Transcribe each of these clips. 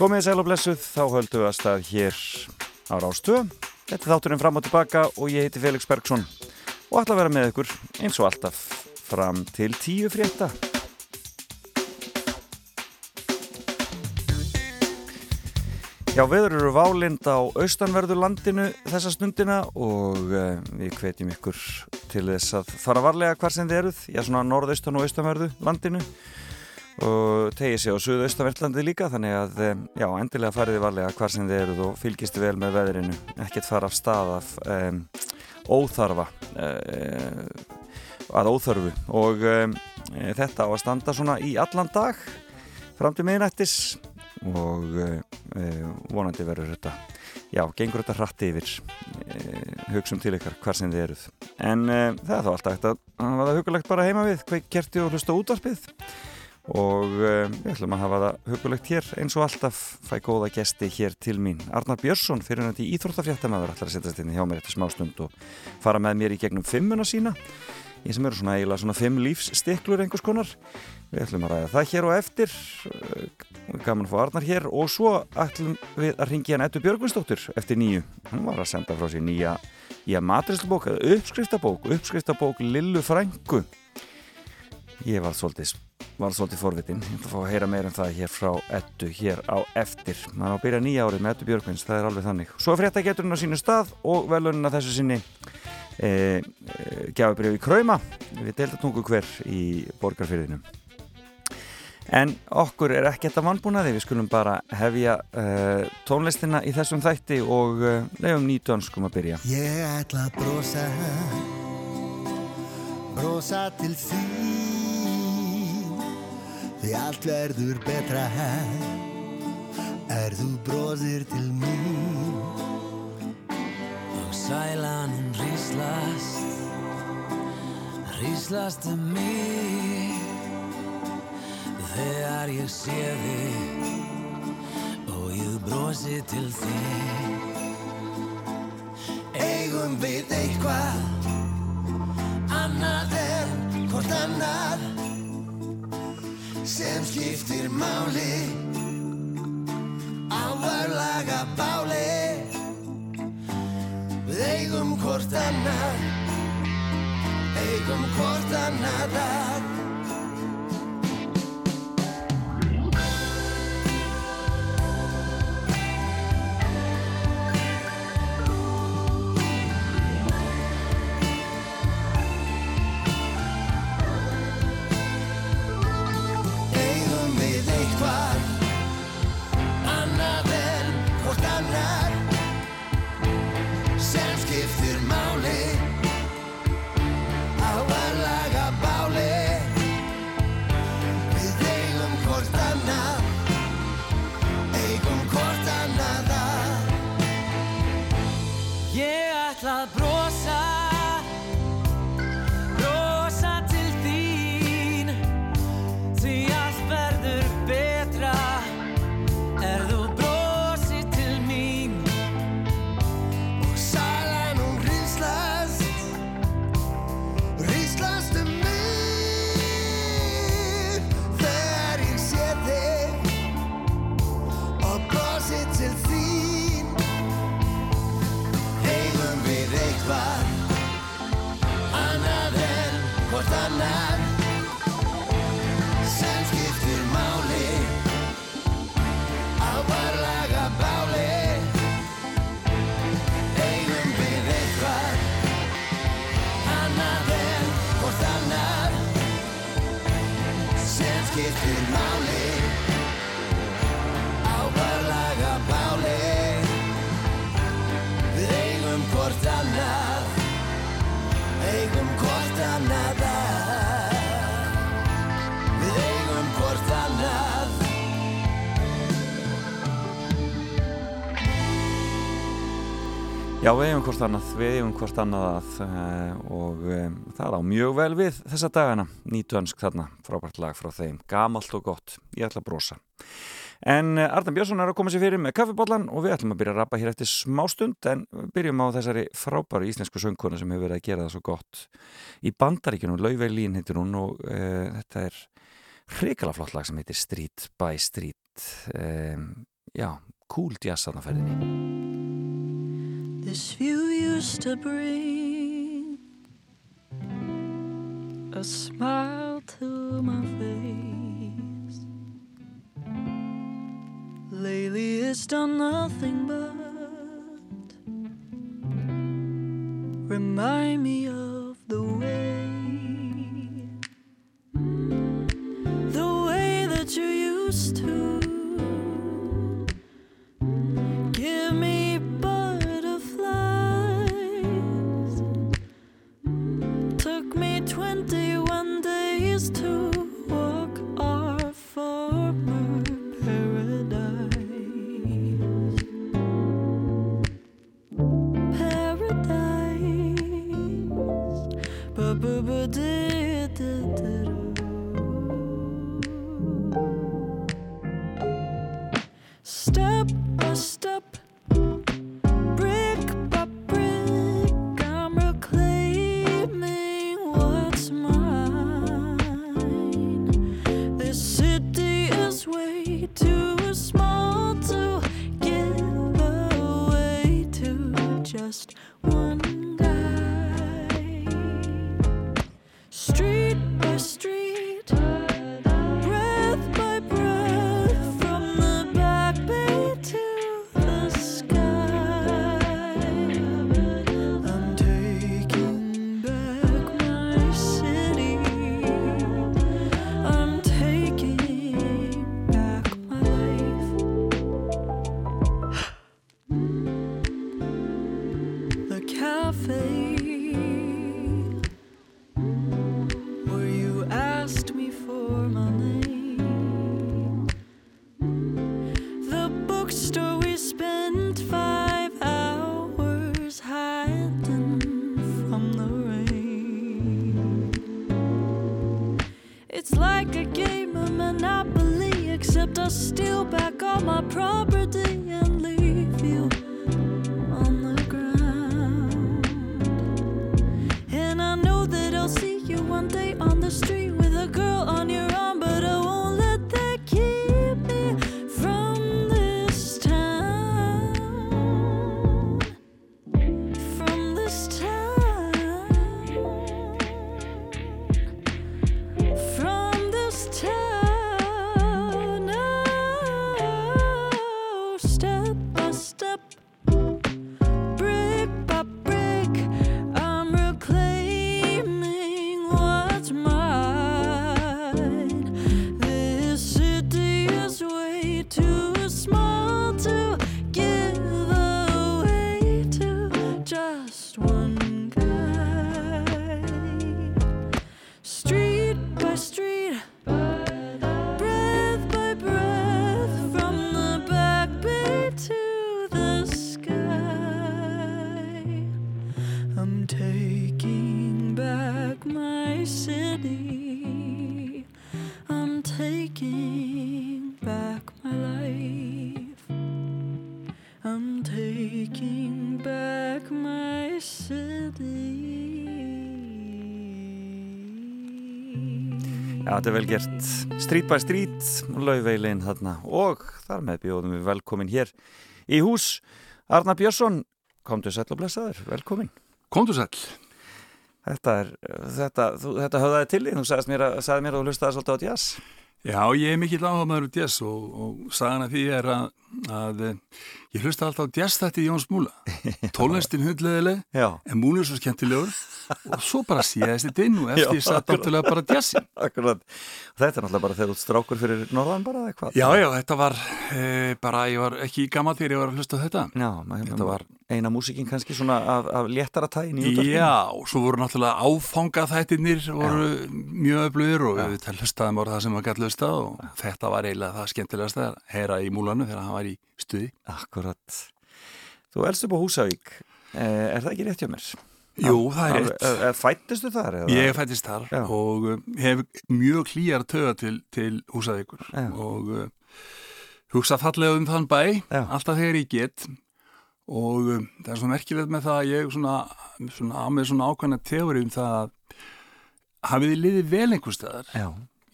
Komið sæl og blessuð, þá höldum við að stað hér á Rástöð. Þetta er þátturinn fram og tilbaka og ég heiti Felix Bergsson og ætla að vera með ykkur eins og alltaf fram til tíu frétta. Já, veður eru válind á austanverðu landinu þessa stundina og uh, við hvetjum ykkur til þess að fara varlega hvar sem þið eruð, já svona norðaustan og austanverðu landinu og tegið sér á Suðaustavertlandi líka þannig að eh, já, endilega fariði varlega hvar sem þið eruð og fylgistu vel með veðrinu. Ekkert fara af stað af um, óþarfa um, að óþörfu. Og um, þetta á að standa svona í allan dag fram til miðnættis. Og vonandi verður þetta já, gengur þetta hratti yfir hugsun til ykkar hvar sem þið eruð. En það er þá alltaf ekkert að það var hugulegt bara heima við, hvað kerti og hlusta útvarpið og um, við ætlum að hafa það hugulegt hér eins og alltaf fæ góða gesti hér til mín. Arnar Björnsson fyrir nætti íþróttafréttamaður ætlar að setjast inn hjá mér eftir smá stund og fara með mér í gegnum fimmuna sína. Ég sem eru svona eiginlega svona fimm lífsstiklur einhvers konar. Við ætlum að ræða það hér og eftir. Gaman að fá Arnar hér. Og svo ætlum við að ringja hann Ettu Björgvinsdóttur eftir nýju hann var að senda frá sér nýja, nýja matristlubók, uppskriftabók uppskriftabók Lillu Frængu ég var svolítið var svolítið forvitin. Ég ætla að fá að heyra meira um það hér frá ettu hér á eftir. Maður á að byrja nýja árið með ettu Björkvins það er alveg þannig. Svo frétta geturinn á sínu stað og velunina þessu sinni e, e, gjafabrjöf í Krauma. Við deildatungu hver í borgarfyrðinum en okkur er ekkert að vannbúnaði við skulum bara hefja e, tónlistina í þessum þætti og leiðum nýttönskum að byrja. Ég ætla að brosa brosa til því því allt verður betra er þú bróðir til mín? Og sælanum ríslast ríslast um mig. Þegar ég sé þig og ég brósi til þig eigum við eitthvað annað en hvort annað sem skiptir máli. Á varlaga báli. Við eigum hvort annað. Eigum hvort annað að Já, við eigum hvort annað, við eigum hvort annað að uh, og um, það á mjög vel við þessa dagana, nýtönsk þarna, frábært lag frá þeim, gamalt og gott, ég ætla að brosa. En uh, Arðan Björnsson er að koma sér fyrir með kaffibóllan og við ætlum að byrja að rappa hér eftir smá stund en byrjum á þessari frábæru íslensku söngkona sem hefur verið að gera það svo gott í bandaríkjunum, Laufey Lín heitir hún og uh, þetta er hrikala flott lag sem heitir Street by Street. Um, já, cool jazz þarna ferðinni This view used to bring a smile to my face. Lately, it's done nothing but remind me of the way, the way that you used to give me podcast. Þetta er vel gert. Street by Street, lauveilin þarna og þar með bjóðum við velkomin hér í hús. Arna Björnsson, komdu sæll og blessaður, velkomin. Komdu sæll. Þetta er, þetta, þú, þetta höfðaði til því, þú sagðist mér að, sagði mér að þú hlustaði svolítið á jazz. Já, ég er mikill áhuga maður úr jazz og, og sagan að því er að, að ég hlusta alltaf á jazz þetta í Jóns Múla. Tónlistin hundleðileg, Já, en Múli er svo skemmtilegur og svo bara séðist þetta inn og eftir Já, ég satt náttúrulega bara jazzin. akkurat. Og þetta er náttúrulega bara þegar þú strákur fyrir norðan bara eða eitthvað. Já, já, þetta var e, bara, ég var ekki gammal þegar ég var að hlusta á þetta. Já, maður- Þetta var- eina músikinn kannski svona af, af léttara tægin í útvarpinu. Já, og svo voru náttúrulega áfangað þættirnir voru mjög öflugir og við þetta hlustaðum ára það sem maður gæti hlustað og þetta var eiginlega það skemmtilegast að heyra í múlanu þegar hann var í stuði. Akkurat. Þú elst upp á Húsavík. Eh, er það ekki rétt hjá mér? Jú, það er rétt. Al- eh, Fættistu þar? Eða? Ég fættist þar Já. og hef mjög klíjar töða til, til húsavíkur Já. og uh, hugsa fallega um þann bæ Já. alltaf þegar ég get og um, það er svo merkilegt með það að ég svona, svona á með svona ákvæmna teori um það að hafið þið liðið vel einhver staðar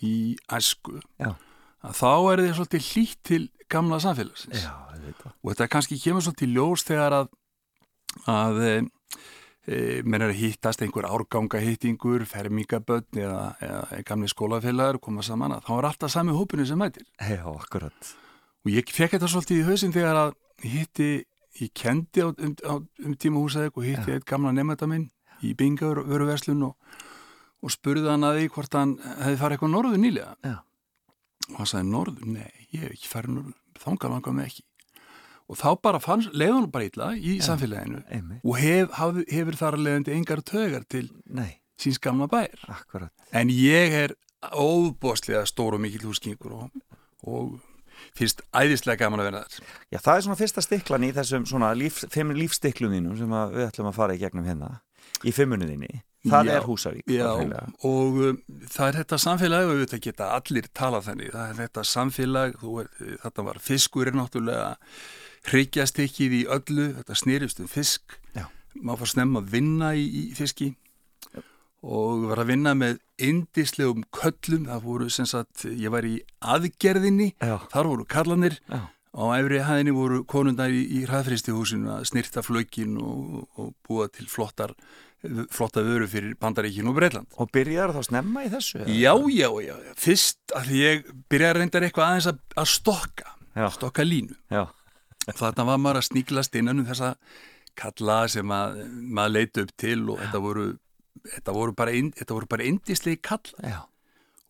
í æsku Já. að þá er þið svolítið hlýtt til gamla samfélagsins Já, þetta. og þetta kannski kemur svolítið ljós þegar að að e, menn er að hittast einhver árganga hittingur, fermingabötn eða, eða gamli skólafélagur koma saman að þá er alltaf sami hópinu sem mætir Já, akkurat. og ég fekk þetta svolítið í hausinn þegar að hitti, ég kendi á, um, á, um tíma húsæðik og hitti eitt gamla nefnda minn í bingavöruverslun og, og spurði hann að því hvort hann hefði farið eitthvað norður nýlega Já. Og hann sagði norður, nei, ég hef ekki farið norður þángar langar mig ekki og þá bara fann, leiði hann bara illa í samfélaginu Einmitt. og hef, haf, hefur þar leiðandi engar tögar til Nei, síns gamla bæir akkurat. en ég er óbóðslega stór og mikill húskingur og, og finnst æðislega gaman að vera þar Já, það er svona fyrsta stiklan í þessum svona líf, fimm lífstiklum þínum sem að við ætlum að fara í gegnum hérna í fimmunni þínni. Það Já, er Húsavík. Já, og um, það er þetta samfélag og þetta geta allir talað þannig það er þetta samfélag, er, þetta var fiskurinn náttúrulega hryggjast ekki í öllu, þetta snýrist um fisk, Já. maður fór snemma að vinna í, í fiski og var að vinna með indislegum köllum, það voru sem sagt, ég var í aðgerðinni Já. þar voru kallanir Já. á efri hæðinni voru konundar í, í hraðfristihúsinu að snirta flökin og, og búa til flottar flotta vöru fyrir Bandaríkinu og Breitland Og byrjar þá snemma í þessu? Já, já, já, já. fyrst að ég byrjaði reyndar eitthvað aðeins að, að stokka, Já. stokka línu. Já. Þarna var maður að sníklast innan um þessa kalla sem að, maður leiti upp til og þetta voru, þetta voru bara, ind, þetta voru bara indislegi kalla Já.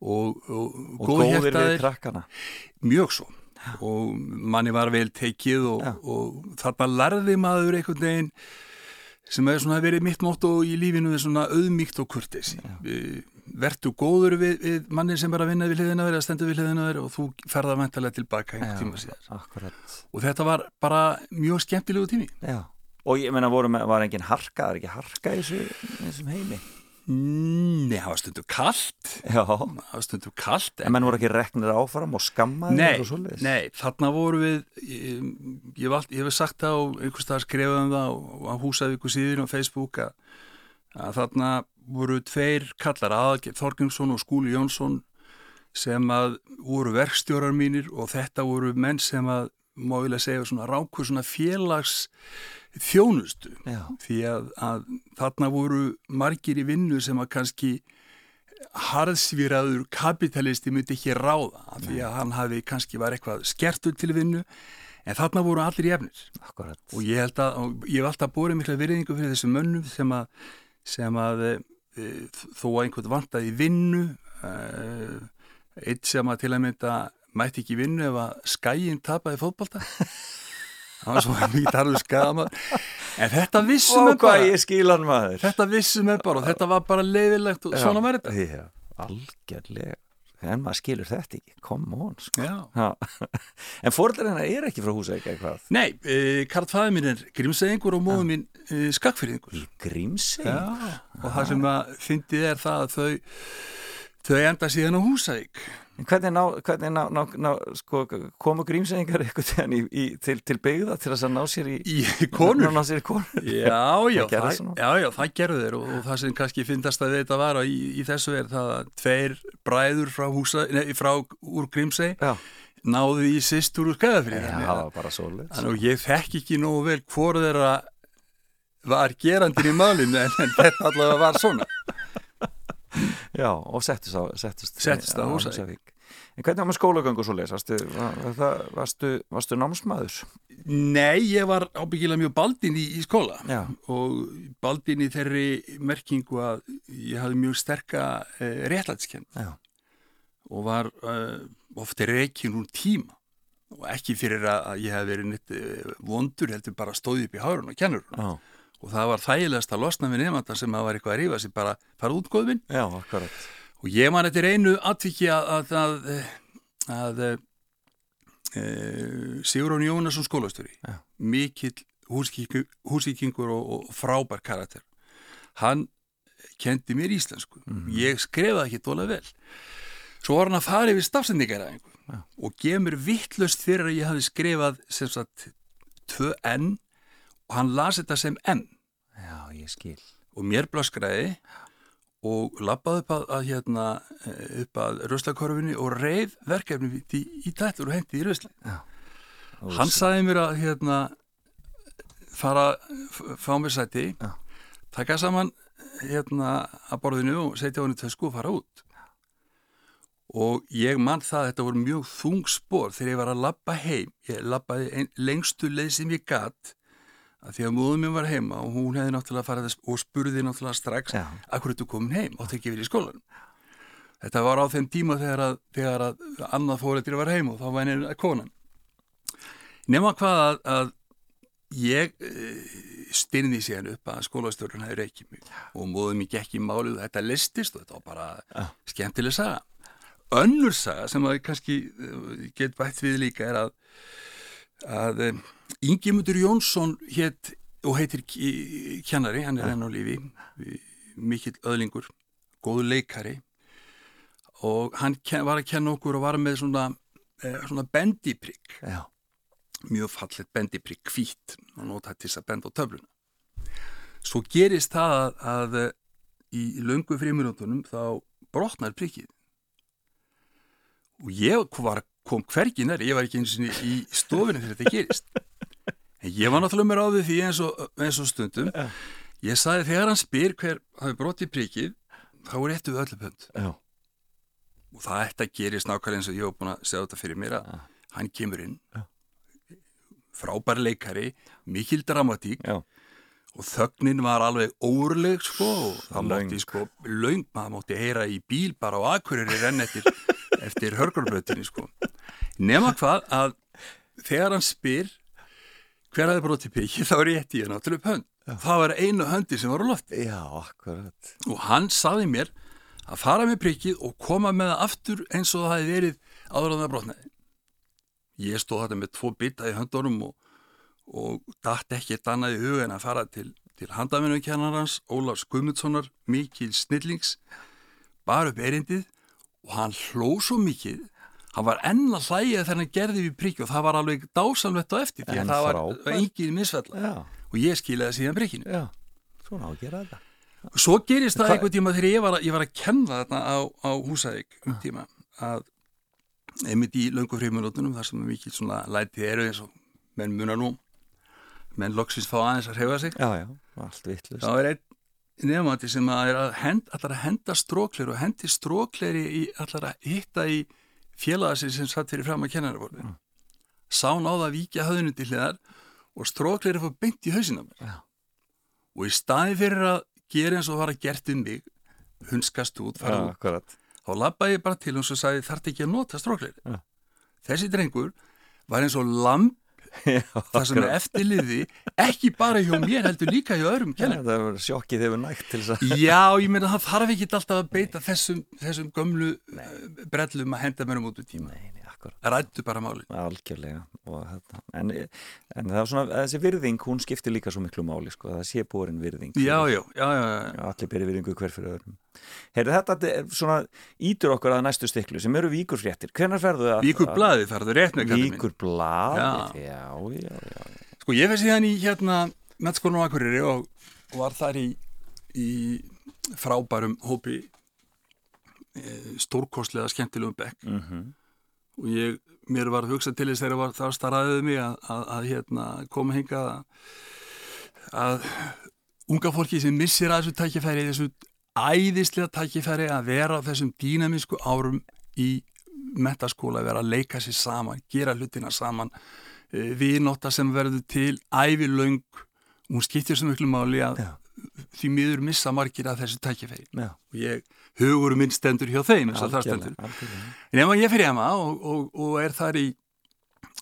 og, og, Og góðir við krakkana. mjög svo og manni var vel tekið og, Já. og þarna lærði maður einhvern veginn sem hefur svona verið mitt mótt og í lífinu er svona auðmíkt og kurtesi vertu góður við, við manni sem er að vinna við hliðina verið að stenda við hliðina verið og þú ferða vantarlega tilbaka einhvern tíma síðar Akkurat. og þetta var bara mjög skemmtilegu tími Já. Og ég meina, voru, var engin harka, er ekki harka í þessu, í þessum heimi? Nei, það var stundum kallt Já. það var stundum kallt En menn voru ekki reknir áfram og skammaði Nei, og nei, þarna voru við ég, ég, allt- ég hef sagt það og einhvers staðar skrifað um það á, á Húsavíku síðin og Facebook að, að þarna voru tveir kallar aðal Þorgrímsson og Skúli Jónsson sem að voru verkstjórar mínir og þetta voru menn sem að má vilja segja svona ráku svona félags þjónustu Já. því að, að þarna voru margir í vinnu sem að kannski harðsvíraður kapitalisti myndi ekki ráða af því að hann hafi kannski var eitthvað skertur til vinnu en þarna voru allir jefnir Akkurat. og ég held að ég hef alltaf borið mikla virðingu fyrir þessum mönnum sem að, sem að e, þó að einhvern vantaði í vinnu e, eitt sem að til að mynda mætti ekki vinnu ef að skæin tapaði fótbolta var svo tarður skama en þetta vissum við bara þetta vissum við bara og þetta var bara leiðilegt og svona var þetta Já, algjörlega. En maður skilur þetta ekki. Come on, sko. Já. Já. en fórðar hennar er ekki frá Húsavík eitthvað. Nei, e, Karl fæði mín er grímsæðingur og móðu mín e, skakfyrðingur? Já, og það sem að fyndið er það að þau þau enda síðan á En Hvernig, ná, hvernig ná, ná, ná, sko, komu grímseyingar eitthvað í, í, til, til byggða til þess að ná sér í í konur? sér konur? Já, já, Það það, já, já, það gerðu þeir og, og það sem kannski fyndast að þetta var í, í þessu er það að tveir bræður frá, húsa, nei, frá úr Grímsey Já, náðu í systur úr skæðafrið já, það var bara svoleiðis. Þannig að ég þekk ekki nógu vel hvort þeirra var gerandin í málinu en, en þetta allavega var svona Já, og settist á settist, Settist á Húsavík. En hvernig var með skólagöngu svo leis? Varstu, varstu, námsmaður? Nei, ég var ábyggilega mjög baldinn í, í skóla Já. og baldinn í þeirri merkingu að ég hafði mjög sterka uh, réttlætskend og var uh, ofta reikin úr tíma og ekki fyrir að, ég hef verið neitt uh, vondur heldur bara stóði upp í hárun og kennur Já, og það var þægilegast að losna við nefnda sem að var eitthvað að rífa sig bara fara út góðvinn já, akkurat. og ég man eftir einu atviki að, að, að, að, e, Sigurón Jónasson skólastjóri Já. mikill húsíkingur, og, og frábær karakter hann kendi mér íslensku ég skrefaði ekki dóla vel svo var hann að fara yfir stafsendingaræðingu Já. og gefa mér vittlust fyrir að ég hafi skrifað sem sagt 2N og hann las þetta sem N Já, ég skil. og mér blöskraði og lappaði upp að, að hérna eh, upp að rauslakorfinni og reif verkefni í, í tættur og hendi í Já. hann sagði mér að hérna fara, fá mér sæti Já. taka saman hérna að borðinu og setja hann í tösku og fara út og ég mann það að þetta voru mjög þung spór þegar ég var að labba heim ég labbaði ein, lengstu leið sem ég gatt að því að móðum mér var heima og hún hefði náttúrulega farið að- og spurði náttúrulega strax Já. akkur ertu komin heim, áttu ekki verið í skólanum þetta var á þeim tíma þegar að, þegar að annað fóreldri var heim og þá henni konan nema hvað að, að ég e, styrði síðan upp að skólastjórun hefur ekki mig og móðum ég gekk í málið og þetta listist og þetta var bara Já. skemmtileg saga önnur saga sem að kannski eh, get bætt við líka er að að Ingimundur Jónsson hétt og heitir kennari, hann er enn á lífi mikill öðlingur góður leikari. Og hann var að kenna okkur og var með svona, eh, svona bendiprygg Já, mjög fallet bendiprygg hvít og notað til þess að benda á töfluna. Svo gerist það að, að eh, í löngu fríminútonum þá brotnar priggið og ég var, kom hvergi nær ég var ekki eins og í stofinu þegar þetta gerist ég var náttúrulega með ráðið því eins og, eins og stundum. Ég sagði þegar hann spyr hver hafi brotið priggið þá er réttu við öllu pönd og það ætti að gerist nákvæmlega eins og ég var búin að segja þetta fyrir mér að hann kemur inn frábær leikari mikil dramatík já, og þögnin var alveg óurleg sko og það mátti sko laung, maður mátti heyra í bíl bara á akkurir renn eftir, eftir hörgurbrötinni sko. Nema hvað að þegar hann spyr hver hafði brotið piki? Þá er ég náttúrulega upp hönd það var einu höndi sem var á lofti. Já, akkurat. Og hann saði mér að fara með prikið og koma með það aftur eins og það hefði verið áður en það brotnaði. Ég stóð þetta með tvo bita í höndunum og, og datt ekkert annað í huga en að fara til, til handaminu kennarans, Ólafs Guðmundssonar, mikil snillings, bara upp erindið og hann hló svo mikið, hann var enn að hlæja þegar hann gerði við prikið og það var alveg dásamlegt á eftir því. En að það var frábært. engin misfella. Já, og ég skilaði síðan prikinu. já, svona á að gera þetta. Svo gerist það Hva- einhvern tíma þegar ég var, að, ég var að kenna þarna á, á Húsavík um tíma að einmitt í löngu fríminútunum þar sem mikið svona lætið eru eins og menn munar nú menn loksins fá aðeins að hreyfa sig. Já, já, allt vittlust þá er einn nefnandi sem að er að hend, allar að henda strókleri og hendi strókleri í allar að hitta í félagasir sem satt fyrir fram að kennararborði sá náða að víkja höfðinu til hliðar og strókleri fór beint í hausinn á mér. Já. og í staði fyrir að gera eins og var að gert um mig hunskast út, fara út akkurat. þá labbaði ég bara til hans og sagði þarf ekki að nota strókleri Já. þessi drengur var eins og lamp það sem er eftirliði ekki bara hjá mér heldur líka hjá öðrum Já, kennar það var sjokkið hefur nægt til þess að Já, ég meina það þarf ekki alltaf að beita þessum, þessum gömlu eh, brellum að henda mér um út úr tíma. Nei, nei, Rættu bara málið. Algjörlega. Og, en, en það er svona, þessi virðing hún skiptir líka svo miklu máli sko, það sé búin virðing Já, já, já, allir byrja virðingu hver fyrir öðrum. Heyrðu þetta er svona ítur okkur að næstu stiklu sem eru víkurfréttir. Hvenær ferðu að Víkur blaðið farðu rétt með kallið minn. Víkur blaðið, já, já, já, Sko, ég fyrir síðan í hérna mettskólan á Akureyri og, og var þar í, í frábærum hópi e, stórkostlega skemmtilegum bekk. Mm og ég, mér var hugsað til þess þegar var, það starraðið mig að, að, að hérna, koma hingað að, að unga fólki sem missir að þessu tækifæri þessu æðislega tækifæri að vera á þessum dýnamísku árum í metaskóla, vera að leika sér saman gera hlutina saman. Viðnotta sem verður til ævilöng hún skiptir svo miklu máli að Já. því miður missa margir að þessu tækifæri. Já. Og ég hugur minn stendur hjá þeim eins og það stendur. algjörlega, algjörlega. Nefna ég fyrir Emma og, og, og er þar í,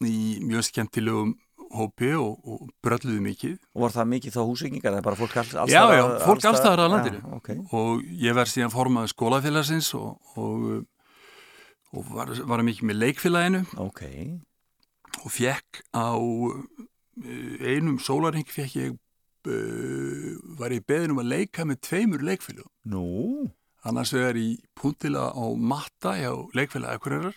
í mjög skemmtilegum hópi og, og brölluðu mikið. Og var það mikið þá húsvíkingar eða bara fólk alls, alls Já, já, fólk alls alls staðar á Já, landinu. ok. og ég verð síðan formaður skólafélagsins og, og, og var, var mikið með leikfélaginu. Ok, og fekk á eh, einum sólarheng fekk ég uh, var ég beðin um að leika með tveimur leikfélagum nú annars vegar í puntila á matta hjá leikfélagi Akureyrar.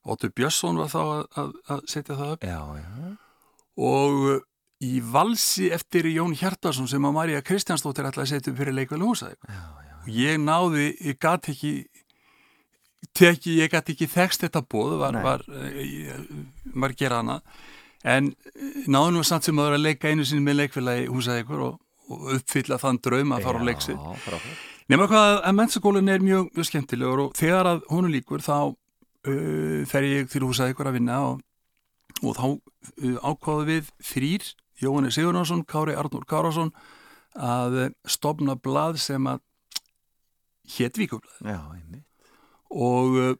Óttur Björnsson var þá að, að, að setja það upp. Já, já. Og uh, í valsi eftir Jón Hjartarsson sem að Marja Kristjánsdóttir ætlaði að setja upp fyrir leikvæli húsæk og ég náði, ég gat ekki teki, ég gæti ekki þekst þetta bóð, var, var, var, var gera hana en eh, náðu nú samt sem að vera að leika einu sinni með leikfélagi húsaði ykkur og, og uppfylla þann draum að fara á leiksið. Nefna hvað að mennskólinn er mjög, mjög skemmtilegur og þegar að honum líkur þá uh, fer ég til húsað ykkur að vinna og, og þá uh, ákváðu við þrýr, Jóhannes Sigurnarsson, Kári Arnur Kárásson að stopna blað sem að hét Víkublað Já, einmitt. og uh,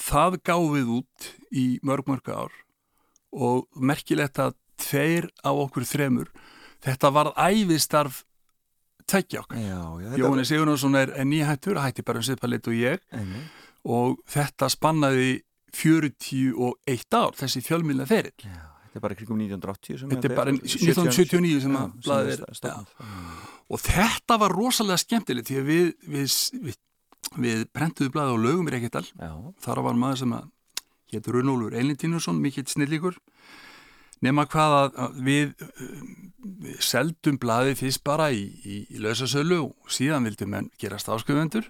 það gáfið út í mörg mörg ár og merkilegt að tveir af okkur þremur þetta varð æfistarf tveggja okkar. Jóhannes Sigurnarsson er, er nýhættur, hætti bara um sviðpalitt og ég Einmitt. og þetta spannaði 41 ár, þessi fjölmilna ferill. Já, þetta er bara kringum 1980 sem Þetta er bara 70 1979 sem að blaðið er. Já. Og þetta var rosalega skemmtilegt því að við, við, við, við prentuðu blaðið á lögum í Reykjadal. Þar var maður sem að hétur Runólfur Eilintínusson, mikill snillíkur. Nema hvað að, við, við seldum blaðið fyrst bara í, í, í lausasölu og síðan vildum menn gerast ásköfundur.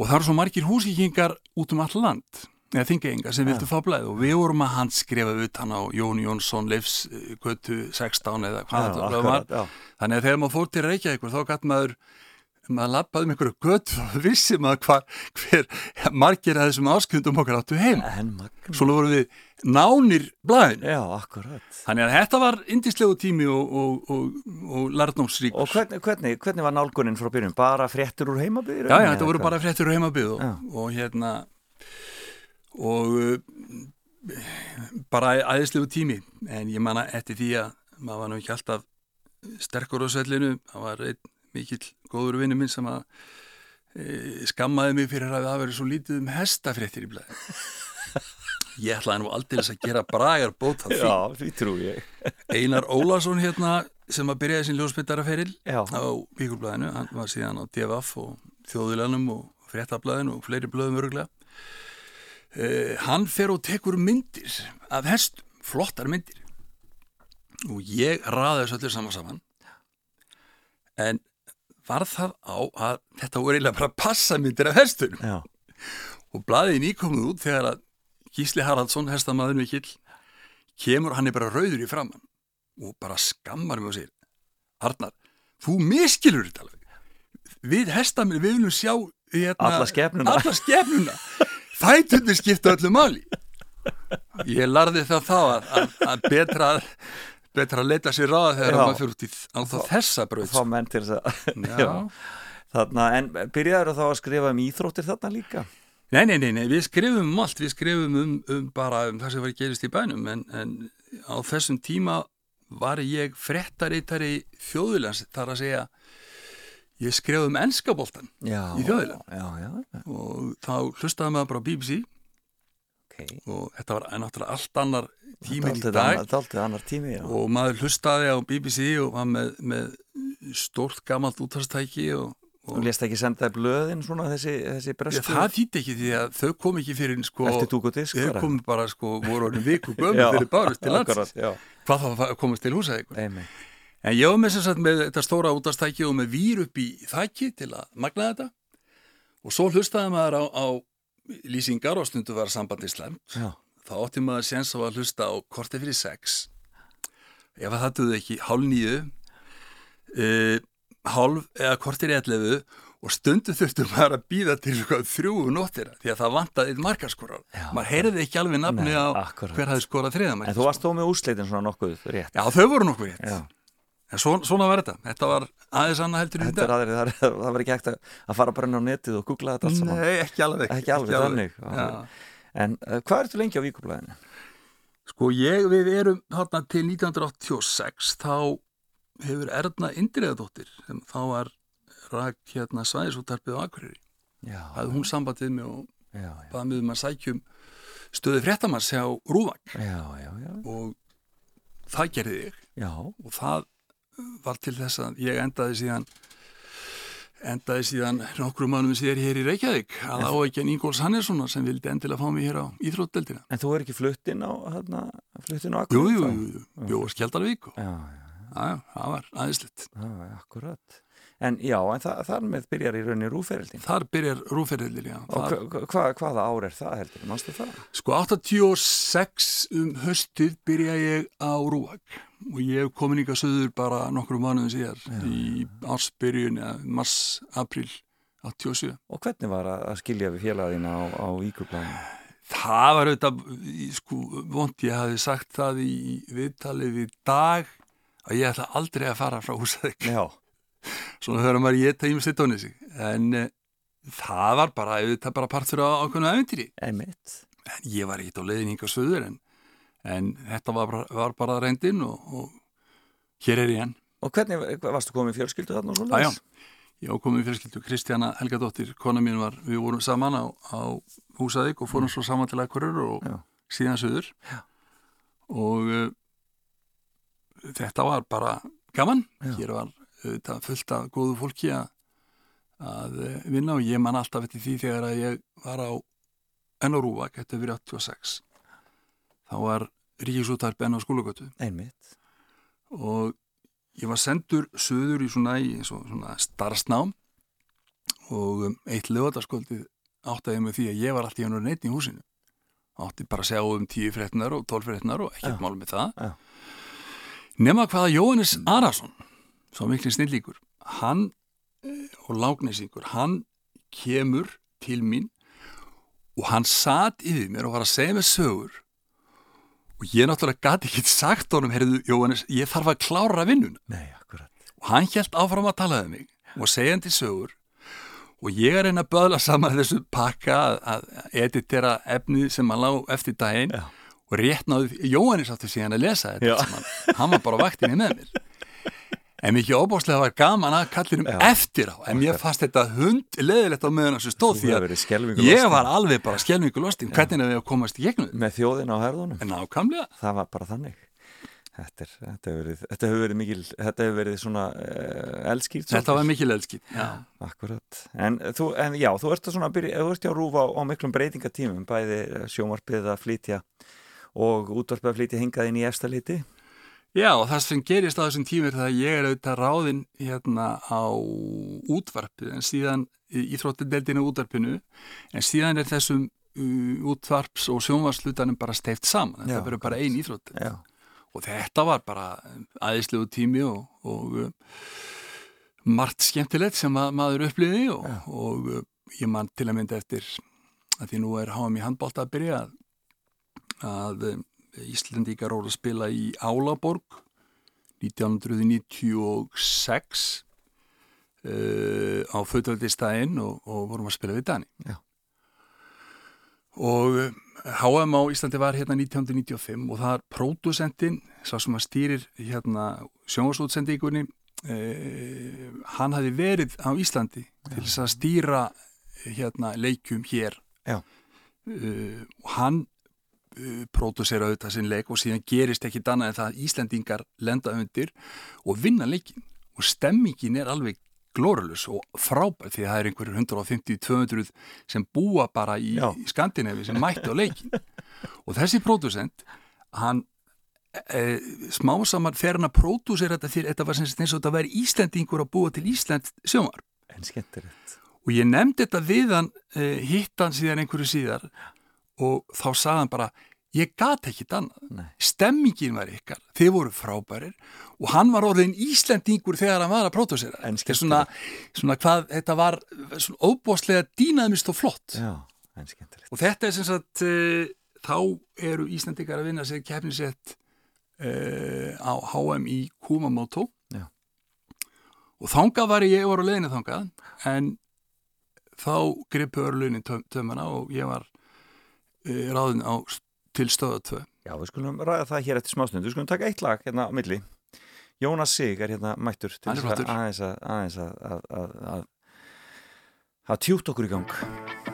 Og það eru svo margir húsíkingar út um all land, eða þingaengar sem vildu fá blaðið og við vorum að handskrefa utan á Jón Jónsson, Leifs, uh, Götu 16 eða hvað já, þetta blað var. akkurat, já. Þannig að þegar maður fór til Reykjavíkur þá gæti maður maður lappaði um einhverju gött og vissi maður hvar, hver margir að þessum áskundum okkar áttu heim. Svo vorum við nánir blæðin. Já, akkurat Þannig að þetta var indislegu tími og, og, og, og lærdomsrík. Og hvernig, hvernig, hvernig var nálgunin frá byrjun? Bara fréttur úr heimabyrjun? Já, já, þetta voru bara fréttur og heimabið og, hérna og uh, bara æðislegu tími en ég manna eftir því að maður var nú ekki alltaf sterkur á svellinu, það var einn mikill góður vinnu minn sem að e, skammaði mig fyrir að það verið svo lítið um hestafréttir í blæði ég ætlaði nú aldrei að gera bragar bót af því. Já, því trú ég. Einar Ólason hérna sem að byrjaði sin ljósbyttaraferil Já. á Víkurblæðinu, hann var síðan á DFF og Þjóðulanum og Fréttablaðinu og fleiri blöðum öruglega uh, hann fer og tekur myndir af hestum, flottar myndir. Og ég raði þessu öllu saman saman. En var það á að þetta voru eiginlega bara passamyndir af hestunum Já, og blaðið nýkomið út þegar að Gísli Haraldsson, hestamaður mikill kemur, hann er bara rauður í framann og bara skammar og segir Arnar, þú miskilur þetta alveg. Við hestaminn, við viljum sjá hérna, Alla skepnuna. alla skepnuna. Þættunni skipta öllu máli. Ég larði það þá að, að, að betra betra að leita sér ráða þegar maður fyrir út í þá þessa braut fá menn til þess að en byrjaður þá að skrifa um íþróttir þarna líka? Nei, nei, nei, nei, við skrifum um allt, við skrifum um, um bara um það sem var gerist í bænum en, en á þessum tíma var ég frettaritari þjóðulands þar að segja ég skrif um ennskaboltan Já, Í já, og þá hlustaði maður bara BBC ok. Og þetta var náttúrulega allt annar tíminn í dag. annar- tími, og maður hlustaði á BBC og var með, með stórt gamalt útvarstæki og, Þú og lést ekki senda í blöðin svona þessi, þessi Já, bresku? það þýtti ekki því að þau kom ekki fyrir sko, þau kom bara sko, voru orðin viku gömur fyrir bárust til lands. hvað þá að komast til húsa en ég var með sem sagt með þetta stóra útastæki og með vír upp í þæki til að magna þetta. Og svo hlustaði maður á, á lýsingar og stundu var sambandi slemt þá átti maður séns á að hlusta á korti fyrir sex. Ef að það duði ekki hálf nýju uh, hálf eða kortir ellefu og stundu þurftu maður að býða til sko, þrjú nóttina því að það vantaði einn markaskorar maður heyrði ekki alveg nafni á akkurat. hver hafði skorað þriða en þú varst þó með úsleitin svona nokkuð rétt. Já þau voru nokkuð rétt. Já. En svo, svona var þetta. Þetta var aðeins annað heldur er aðri, það, það var ekki hægt að, að fara bara inn á netið og googla þetta saman. Nei ekki alveg. Ekki alveg þannig Já. En uh, hvað ertu lengi á Víkublaðinu? Sko ég, við erum þarna til 1986 þá hefur Erna Indriðadóttir þá var rak hérna svæðisúttarpið á Akureyri. Já, Hafði hún sambandið mig og baði mig um að sækjum stöðu fréttamanns hjá Rúvang og það gerði ég. Já, og það var til þess að ég endaði síðan endaði síðan nokkru mánum síðar hér í Reykjavík að á en Ingóls Hannessonar sem vildi endilega fá mig hér á Íþrótdeldina. En þú er ekki fluttinn á, hérna, fluttinn á Jú, Akureyri jú, þá? jú, jú, jú, Skjaldarvík og Já, já, já, já, það var aðeinslegt. já, já, akkurat En já, en það, þar með byrjar í rauninni rúferildin. Þar byrjar rúferðilir, já. Og Þar, hva, hva, hvaða ár er það heldur? Manstu það? sko 86 um höstið byrja ég á Rúak og ég hef komin ykkar söður bara nokkrum mánuðum síðar í ársbyrjun, ja, mars, april 87. Og hvernig var að, skilja við félagina á, á íkurblæðinu? Það var auðvitað, sko, vond ég hafi sagt það í viðtalið í dag að ég ætla aldrei að fara frá húsaðik. Já, Svona höfum maður ég það ímest tónið sig. En e, það var bara, auðvitað bara partur á æfintýri. einmitt. En ég var ekkert á leiðin hinga söður en, en þetta var bara, var bara reyndin og, og hér er ég enn. Og hvernig, varstu komið fjölskyldu þarna og Já, svona? já. Ég ákomið fjölskyldu Kristjana Helgadóttir, kona mín var, við vorum saman á, á húsaðik og fórum svo saman til Akurur og Já. síðan söður. Já. Og uh, þetta var bara gaman. Já. Hér var þetta fullt af góðu fólki að, að eh, vinna og ég man alltaf eftir því þegar að ég var á Ennarúvak, þetta er verið 86. Þá var Ríkisútarp enn á skólagötu Einmitt. og ég var sendur söður í svona, í svo, svona starfsnám og um, eitt lögataskvöldið áttaði mig því að ég var alltaf í hann neitt í húsinu átti bara að sjá um tíu fréttinar og tólf fréttinar og ekkert Já. mál með það Já. nema hvaða Jóhannes Arason svo miklu snillíkur hann og lágnesingur hann kemur til mín og hann satt yfir mér og var að segja mér sögur og ég náttúrulega gati ekki sagt honum, heyrðu Jóhannes, ég þarf að klára vinnuna. Nei, akkurat. og hann hjælt áfram að tala um mig og segja hann til sögur og ég er einn að böðla saman þessu pakka að, editera efnið sem hann lá eftir daginn Já. og rétt náðu, Jóhannes áttu síðan að lesa þetta hann var bara á vaktinni með mér en mikið óbáslega var gaman að kallinum Já. eftir á en mér fannst þetta hund leðilegt á meðan þessu stóð því að ég var alveg bara skelmingu lostin hvernig er við að komast í gegnum? Með þjóðina á herðunum. Það var bara þannig. Þetta, er, þetta, hefur verið, þetta hefur verið mikil, þetta hefur verið svona uh, elskýrt. þetta var mikil. Akkurat. En þú, en já, þú ert að svona að byrja, þú ert hjá Rúfa á, á miklum breytingatímum, bæði sjónvarpið að flytja og útvarpið að flytja hingað inn í efstaliti. Já, það sem gerist á þessum tímur það að ég er auðvitað ráðinn hérna á útvarpið en síðan í þróttindeldinu útvarpinu en síðan er þessum uh, útvarps og sjónvarslutanum bara steift saman. Þetta verður bara ein íþrótt. Já. Og þetta var bara aðeinslegu tími og, og uh, margt skemmtilegt sem að, maður uppliði og, og uh, ég man til að mynda eftir að því nú er háum í handbólta að byrja að, að Íslendingar voru að spila í Álaborg 1996 uh, á fötaldistæðin og, og vorum að spila við Dani. Já. Og HM á Íslandi var hérna 1995 og það er pródusentinn, sá sem að stýrir hérna sjónvarsútsendíkunni, uh, hann hafi verið á Íslandi til þess að stýra hérna leikjum hér Já. uh, og hann uh, pródusera auðvitað sinn leik og síðan gerist ekki annað en það að Íslandingar lenda undir og vinna leikin og stemmingin er alveg glórulus og frábær því að það er einhverjur 150-200 sem búa bara í, í Skandinavi sem mætti á leikin og þessi pródusent hann e, smásamar fer hann að pródusera þetta fyrir þetta var eins og þetta væri Íslandingur að búa til Ísland sjómar En skemmtilegt. og ég nefndi þetta við hann uh, hitt hann síðan einhverju síðar og þá sagði hann bara ég gat ekki annað, stemmingin var ykkar. Þið voru frábærir. Og hann var orðin Íslendingur þegar hann var að pródusera En er svona, svona hvað þetta var svona óbúslega dýnaðmist og flott. Já, en skemmtilegt. og þetta er sem sagt uh, þá eru Íslendingar að vinna sér keppnisett uh, á HM í Kumamoto. Já. og þangað var ég, ég var á leiðinu þangað en þá gripu örlunin tömmana og ég var uh, ráðin á til stöða 2 Já, við skulum ræða það hér eftir smástundu. Við skulum taka eitt lag hérna á milli. Jónas Sig er hérna mættur til þess að aðeins að, aðeins að, að, að, að, að tjút okkur í gang.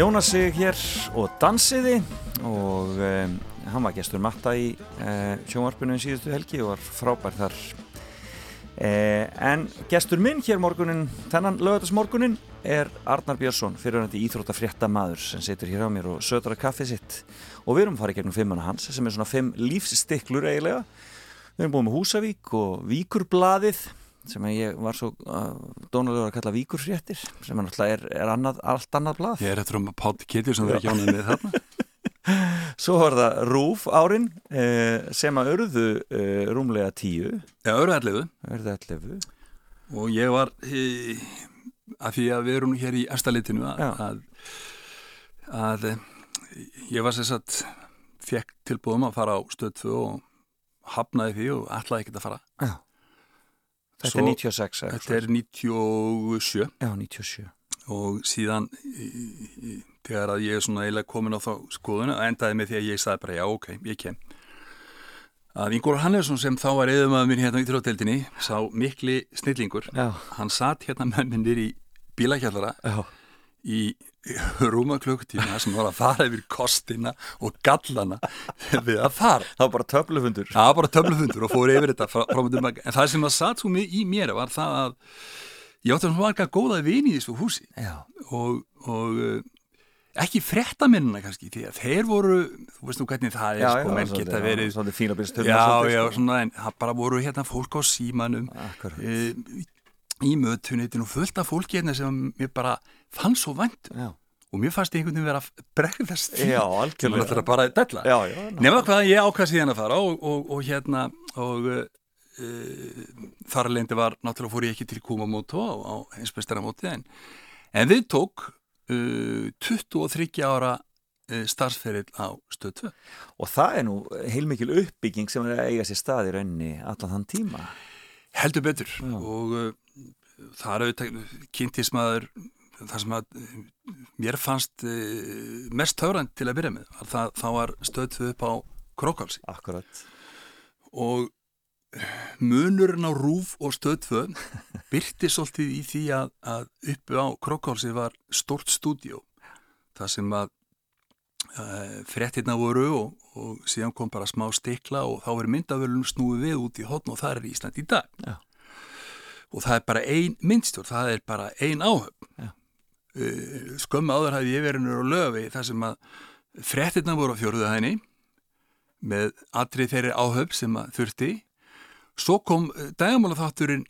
Jónas sig hér og dansiði og um, hann var gestur matta í uh, sjónvarpinu í síðustu helgi og var frábær þar. Uh, en gestur minn hér morgunin þennan lögatarsmorgunin er Arnar Björnsson fyrirhandi íþróttafrétta maður sem situr hér á mér og sötur að kaffið sitt. Og við erum farið gegnum fimmuna hans sem er svona fimm lífsstiklur eiginlega. Við erum búin með Húsavík og Víkurblaðið sem ég var svo uh, dónalegur að kalla Víkurfréttir sem er náttúrulega er, er annað, allt annað blað Ég er eftir um að Pátt Kittur sem verður hjónað með þarna. Svo var það Rúf árin eh, sem að urðu eh, rúmlega tíu Já, urðu allefu Og ég var, e, að því að við erum hér í efstalitinu að, að, að e, ég var sem sagt, fekk tilbúðum að fara á stöð 2 og hafnaði því og ætlaði ekkert að fara. Já. Þetta Svo- er 96 eða Þetta er 97 Já, 97 og síðan þegar að ég er svona eiginlega komin á þá skoðuna endaði með því að ég sagði bara já ok, ég kem. Að Ingór Hannesson sem þá var eðumaður mér hérna í þrótteldinni sá mikli snillingur Já, hann satt hérna með mér niður í bílakjallara já, í rúma klukkutíma sem var að fara yfir kostina og gallana við að fara. Það var bara töflufundur. Það var bara töflufundur og fór yfir þetta frá, myndum, en það sem að satt svo í mér var það að ég átti svona marga góða vini í þessu húsi. Já, og, og uh, ekki fréttaminnina kannski því að þeir voru, þú veist nú hvernig það er já, sko, menn geta verið að já, já, svona, en það bara voru hérna fólk á símanum Akkurat uh, í mötunitinu og fullt af fólki hérna sem mér bara fann svo vænt um. Já, og mér fannst einhvern veginn vera bregðast já algjörlega. Ætlar að bara að della. Nefna hvað ég ákvað síðan að fara og, og, og hérna og uh, þar leindi var náttúrulega fór ég ekki til Kumamoto á, á heimsbeistaramóti en, en við tók uh, 23 ára uh, starfsferill á stöð 2 Og það er nú heilmikil uppbygging sem er að eiga sér stað í raunni allan þann tíma. Heldur betur. Já. og það er auðvitað kynntismæður það sem að uh, mér fannst uh, mest töfrand til að byrja með það, það var stöð 2 upp á Krókálsi Akkurat. Og munurinn á rúf og stöð 2 byrti svolítið í því að, að uppi á Krókálsi var stort stúdíó það sem að uh, fréttirna voru og, og síðan kom bara smá stikla og þá er myndavölun snúið við út í hotn og það er Ísland í dag. Já. Og það er bara ein myndstjórn, það er bara ein áhöfn. Já. uh, skömmu áður hafði ég verið nýr á löfi þar sem að fréttirna voru á fjóruðu hæðinni með atrið þeirri áhöfn sem að þurfti. Svo kom dagamála þátturinn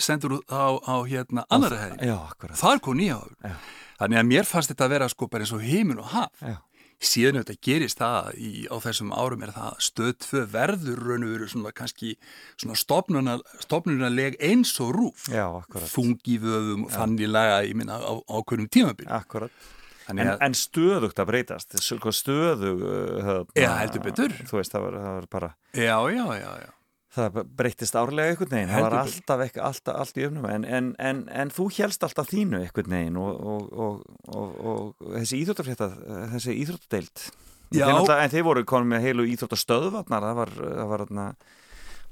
sendur út á, á hérna annara hefði Já, akkurat. Þar kom nýja áhöfn. Þannig að mér fannst þetta að vera sko bara eins og heimin og haf. Já. Síðan auðvitað gerist það í, á þessum árum er það stöð tvö verður raun og veru svona kannski svona stopnunaleg eins og rúf Já, akkurat. Þungi vöðum og þannig laga ég minna á ákveðnum tímabil Akkurat. En, en stöðugt að breytast stöðug uh, Já, heldur betur. Þú veist, það var, það var bara já, já, já, já það breytist árlega einhvern veginn. Það var alltaf, ekki, alltaf allt í öfnum. En, en, en, en þú helst alltaf þínu einhvern veginn og, og, og, og, og þessi íþróttafrétta þessi íþróttadeild. En þeir voru konum með heilu íþróttastöðvarnar. Það var, það var, þarna-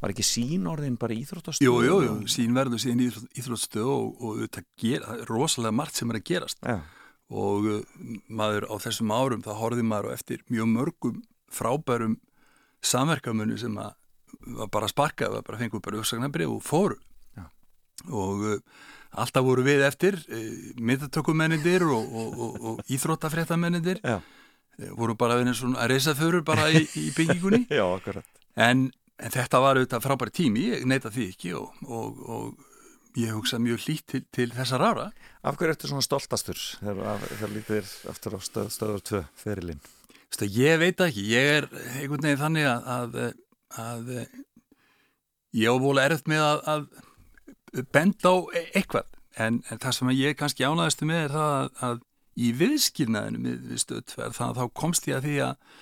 var ekki sín orðin bara íþróttastöð? Jú, jú, jú, sín verður síðan íþróttstöð og, og þetta gera, er rosalega margt sem er að gerast. Já, og uh, maður á þessum árum það horfði maður á eftir mjög mörgum frábærum samverkamunni sem að var bara sparkað, var bara fengur bara uppsagnabrif og fóru. Já. og uh, alltaf voru við eftir uh, myndatökumennindir og, og, og, og íþróttafréttamennindir uh, voru bara svona að reysa förur bara í, í byggingunni. Já, en, en þetta var auðvitað frábæri tími, ég neita því ekki og, og, og ég hugsa mjög hlýtt til, til þessar ára Af hverju ertu svona stoltastur þegar lítir aftur á stöð, stöður 2 ferilinn? Ég veit ekki, ég er einhvern veginn þannig að, að, að ég á vola erft með að, að benda á e- eitthvað. En, en það sem ég kannski ánæðastu með er það að, að í viðskilnaðinu við, við stöðtverð þannig að þá komst ég að því að,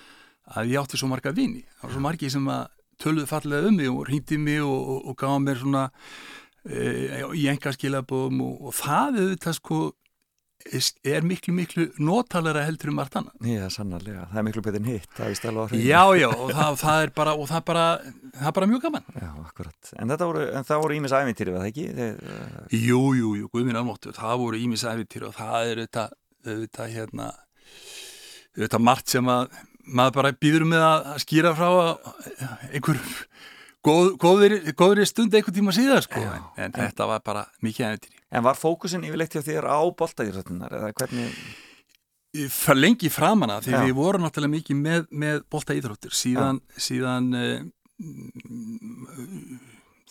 að ég átti svo marga vini. Það var svo margi sem að töluðu fallega um mig og hýndi mig og, og, og gáða mér svona e, í enga skilabóðum og, og það auðvitað sko er miklu miklu notalega heldur um margt annað Já, sannarlega, það er miklu betur hitt það er alveg á hreinu. Já, já, og það, það er bara og það er bara, það er bara mjög gaman Já, akkurat. En þetta voru, en það voru ímis ævintýri, var það ekki? Þeir, uh, Jú, jú, jú, guðminn almáttu það voru ímis æfitýr og það er þetta, þetta hérna þetta margt sem að maður bara býður með að skýra frá að einhver góð, góðri, góðri stund einhver tíma síðar sko, Já, en, en þetta var bara mikið æfitýri en var fókusin yfirleitt hjá þér á boltaðýrötunar eða hvernig? fyrir lengi framan að því Já. við vorum náttúrulega mikið með, með bolta íþróttir síðan síðan uh,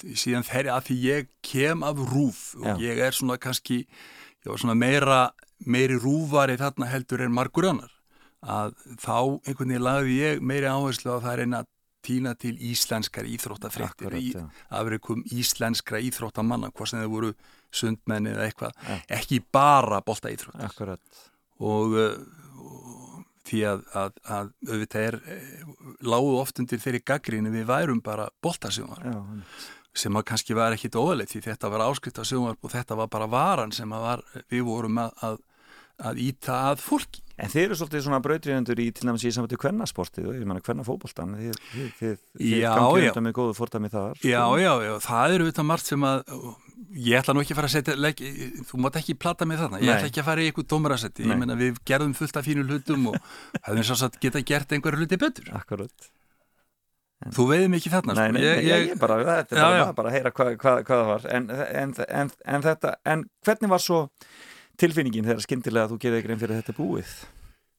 síðan þeirri að því ég kem af rúf og Já. ég er svona kannski ég var svona meira meiri rúfari þarna heldur en margur annar að þá einhvern veginn lagði ég meiri áherslu á það er eina tína til íslenskar íþróttafréttir Akkurat, í já. afrikum íslenskra íþróttamanna hvað sem þau voru sundmenni eða eitthvað Já. ekki bara bolta íþróttir Akkurat. og, og því að, að, að auðvitað er eh, lágu oft undir þeirri gaggrínu við værum bara boltasjónvar Já, sem að kannski var ekkit óvalið því þetta var áskrift á sjónvarp og þetta var bara varan sem að var, við vorum að, að, að íta að fólki En þeir eru svolítið svona brautriðendur í til næmis í samvættu kvennasportið og ég menna kvennafóboltan þið, þið, þið, þið Já, gangið já. undan með góðu fórtami þar sko. Já, já, já, það eru auðvitað margt sem að ég ætla nú ekki að fara að setja legg, þú mátt ekki plata mig þarna, ég ætla ekki að fara í eitthvað dómarasetti, Nei. ég menna við gerðum fullt af fínu hlutum og hefðum svo satt geta gert einhverju hluti betur Akkurat þú veiðum ekki þarna Nei, sko. nei, nei, ég, ég bara, þetta er Já, bara, já. bara að heyra hvað, hvað, hvað það var en, en, en, en þetta, en hvernig var svo tilfinningin þegar skyndilega þú geði grein fyrir þetta búið?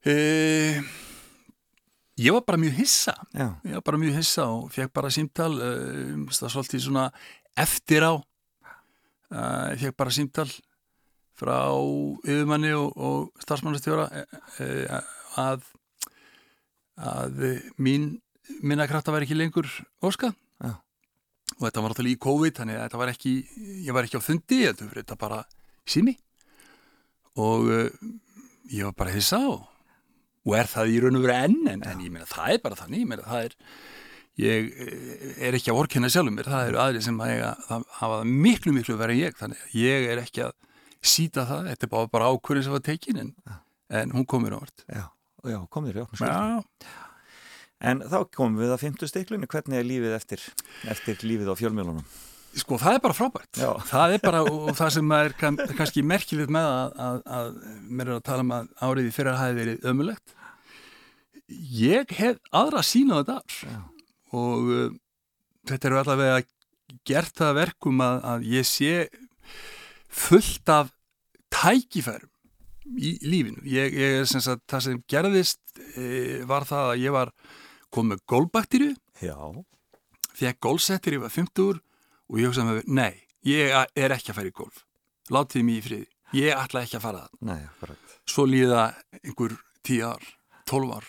Uh, ég var bara mjög hissa. Já, ég var bara mjög hissa og fekk bara símtal uh, það svolítið svona eftir á. Uh, ég fekk bara símtal frá yfirmanni og, og starfsmannastjóra að að mín minna krafta var ekki lengur óska. Já. og þetta var náttúrulega í COVID þannig að þetta var ekki ég var ekki á fundi, þetta var bara sími og uh, ég var bara hissa og og er það í raun og veru enn en, en ég meina það er bara þannig ég meina það er ég eh, er ekki að vorkenna sjálfum mér það eru aðri sem að það hafa miklu miklu verið en ég þannig að ég er ekki að síta það, þetta er bara, bara ákvörðin sem var tekin en, en hún komir á vart já, já já, Já, En þá komum við að fymtu stiklunni, hvernig er lífið eftir, eftir lífið á fjölmjölunum? Sko það er bara frábært. Já. það er bara, og það sem er kann, kannski merkilegt með að, að, að mér er að tala um að árið í fyrra hafi verið ömulegt ég hef aðra sína á þetta Já. og uh, þetta eru allavega gert það að verkum að, að ég sé fullt af tækifærum í lífinu. Ég, ég er sem sagt, það sem gerðist e, var það að ég var kom með gólbaktíru, fekk gólsettir, ég var 50 og ég hugsaði með, nei, ég er ekki að fara í golf. Látið mig í friði. Ég ætla ekki að fara það. nei, akkurat Svo líða einhver 10 ár, 12 ár.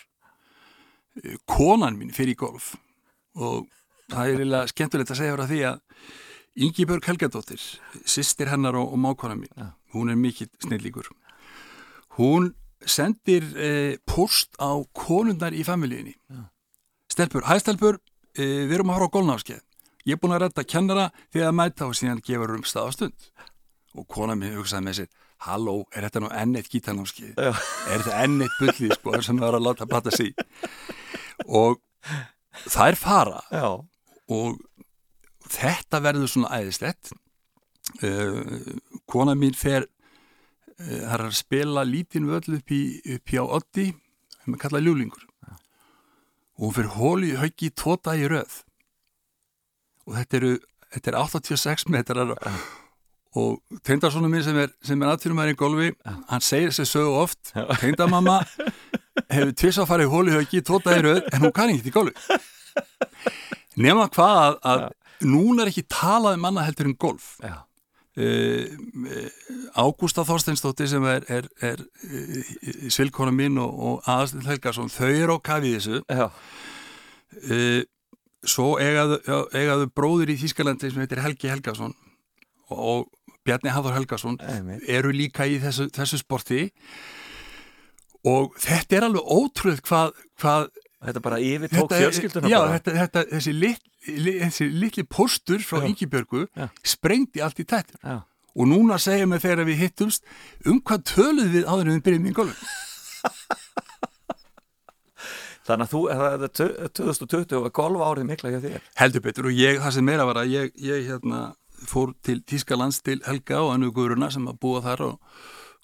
Eh, Konan mín fyrir í golf og það er eiginlega skemmtilegt að segja frá því að Ingi Björg Helgadóttir, sýstir hennar og, og mákona mín, Já. hún er mikill snillíkur. Hún sendir eh, post á konundar í familíunni. Stelpur, hæ stelpur, eh, við erum að fara á golnámskeið. Ég er búin að redda kennara því að mæta og síðan gefur um staðastund. Og kona mér hugsaði með sér, halló, er þetta nú enn eitt gítarnámskeið? Já. Er þetta enn eitt bullið, sko, sem það er að láta plata sig? Og það er fara Já, og þetta verður svona æðislegt uh, kona mín fer uh, það er að spila lítinn völl upp í, upp í á Oddi sem er kallað ljúlingur og hún fer hóli í haugi tóta í röð og þetta eru þetta er 86 metrar og teindarsónu minn sem er, er aðtýrum í golfi, hann segir þessi sögu oft. Teindamamma hefur tviss að fara í hóli í haugi tóta í röð en hún kann ekki í golfi. Nema hvað að, að núna er ekki talað um annað heldur en golf. Já, uh, Ágústa Þorsteinsdóttir sem er, er, er uh, svilkona mín og, og Aðastil Helgason þau eru á kafið þessu. Uh, svo eigaðu, eigaðu bróður í Þískalandi sem heitir Helgi Helgason og, Bjarni Hafþór Helgason eru líka í þessu, þessu sporti. Og þetta er alveg ótrúð hvað, hvað þetta bara yfirtók fjölskylduna já, þetta, þetta, þessi, lit, li, þessi litli postur frá Já. sprengdi allt í tættur. Og núna segjum við þegar við hittumst um hvað töluð við áður en við byrjum í golf Þannig að þú, það er tvö- 2020 var golf árið mikla hjá þér. Heldur betur og ég, það sem meira var að ég, ég hérna, fór til Þískalands til Helga og annu Guðruna sem að búa þar og,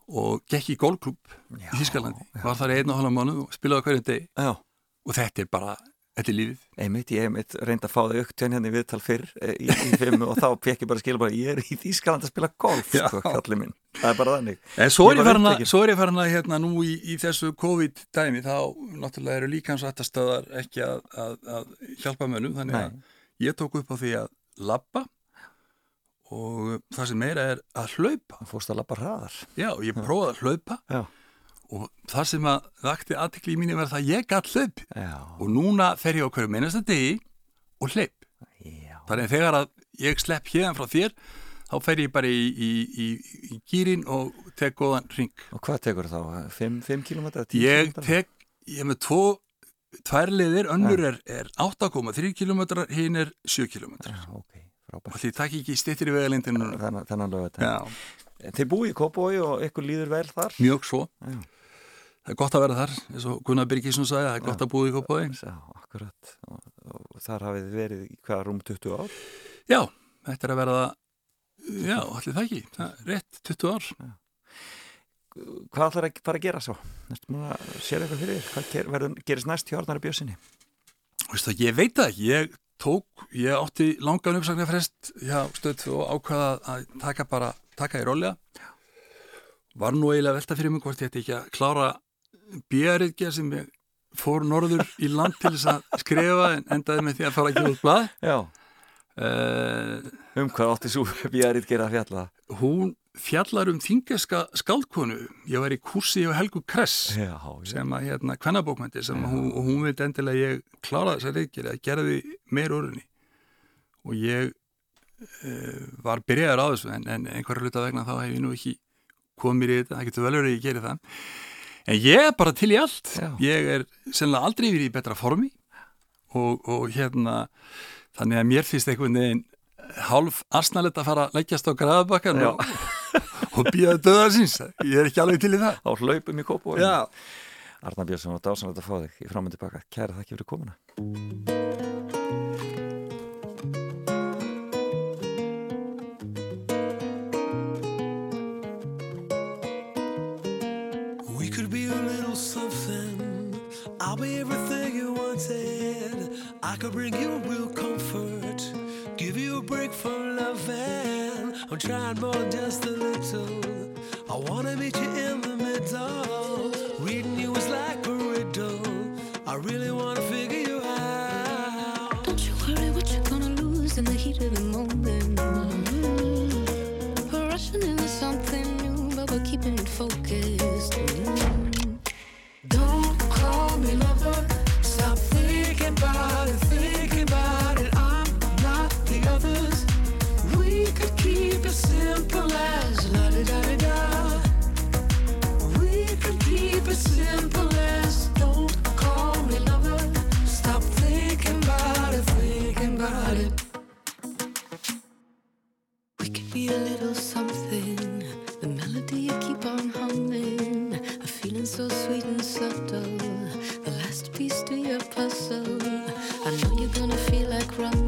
og gekk í golfklub í Þískalandi, var þar í einn og halva mánuð og spilaði hverjum degi. Já, og þetta er bara, þetta er lífið. Einmitt, ég einmitt reyndi að fá þau auktöðin hérna í viðtal fyrr eh, í, í fimmu og þá fekk ég bara að skilja bara ég er í Þýskaland að spila golf, sko, kallið minn. Það er bara þannig. En svo er Ég farin að, svo er ég farin að hérna nú í, í þessu COVID-dæmi þá náttúrulega eru líkansrættastöðar ekki að, að, að hjálpa mönnum þannig Nei. að ég tók upp á því að labba og það sem meira er að hlaupa. Það fórst að labba hraðar. Já, ég prófaði að hlaupa. Já, og það sem að vakti aðtikli í mínu var það að ég gætt hlaup og núna fer ég á hverju meinasta degi og hlaup. Þannig að þegar að ég slepp hérðan frá þér þá fer ég bara í, í, í, í gýrin og tek góðan ring. Og hvað tekur þá? 5 km? Ég tek, ég er með tvo tvær liðir, önnur er, er 8,3 km, hinn er 7 km Já, ok, frábært og því takk ekki stittir í vegalindinu. Þannig, að lögða Já, Þið búið í Kópói og ykkur líður vel þar mjög svo Já. Það er gott að vera þar, eins og Gunnar Birgisson sagði, það er gott að búa í Kópaví Já, akkurat. Og, og þar hafið verið í hvað rúm 20 ár? Já, þetta er að vera já, allir það ekki, það er rétt 20 ár. Hvað ætlar að fara að gera svo? Sér eitthvað fyrir? Hvað verður, gerist næst hjá Arnari Björnsinni? Vistu, ég veit það ekki, ég tók ég átti langan uppsagnarfrest og ákvaða að taka bara, taka í rólega. Var nú eiginlega velta fyrir mig hvort ég ætti ekki að klára björðið sem fór norður í land til þess að skrifa en endaði með því að fara gefa út blað. Já, uh, um hvað átti svo björðið gera að fjalla? hún fjallar um þingeska skaldkonu ég var í kursi hjá Helgu Kress Já, sem að hérna kvennabókmyndir sem hún, og hún veit endilega ég kláraði þessa reykjari að gera því meir úrunni og ég uh, var byrjaður á þessu en, en einhverja hluta vegna þá hef ég nú ekki komið í þetta, það getur vel verið að ég geri það en ég er bara til í allt Já. ég er sennilega aldrei verið í betra formi og, og hérna þannig að mér finnst einhvern veginn hálf arsnalett að fara að leggjast á graðabakkan Já. og, og býða döðarsins ég er ekki alveg til í það Á hlaupum í Kópói Já. Arnar Björnsson og dásanlega að fá þig í framöndi baka Kæra þakki fyrir komuna be everything you wanted. I could bring you real comfort, give you a break from loving. I'm trying more than just a little. I wanna meet you in the middle. Reading you is like a riddle. I really wanna figure you out. Don't you worry what you're gonna lose in the heat of the moment. your puzzle. I know you're gonna feel like running.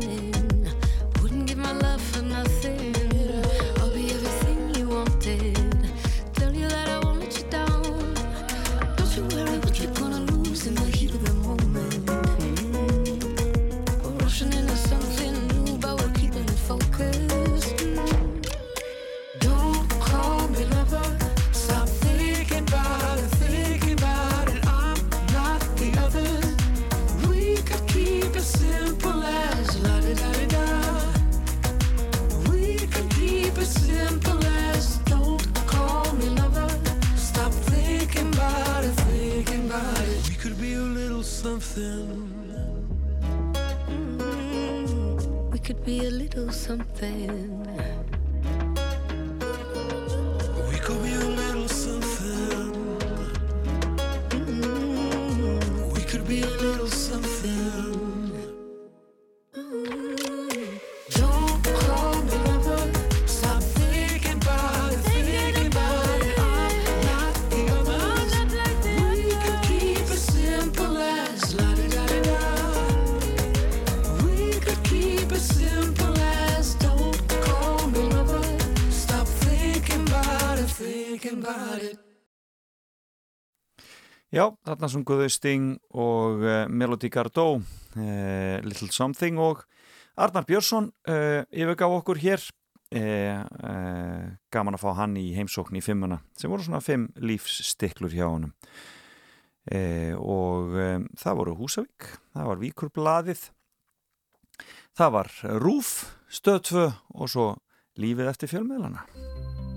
Þarna sunguðu Sting og uh, Melody Gardot, uh, eh, Little Something og Arnar Björnsson uh, yfirgaf okkur hér, gaman að fá hann í heimsókn í fimmuna sem voru svona fimm lífsstiklur hjá hann og um, það voru Húsavík, það var Víkurbladið, það var Rúf, Stöðtvö og svo Lífið eftir fjölmiðlana.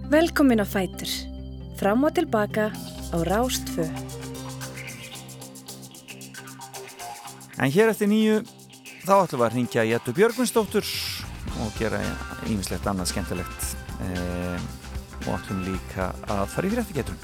Velkomin á Fætur, fram og tilbaka á Rástfö. En hér eftir nýju þá ætlum við að ringja Jættu Björgvinsdóttur og gera ýmislegt annað skemmtilegt e og ætlum líka að fara í fyrirtiketrun.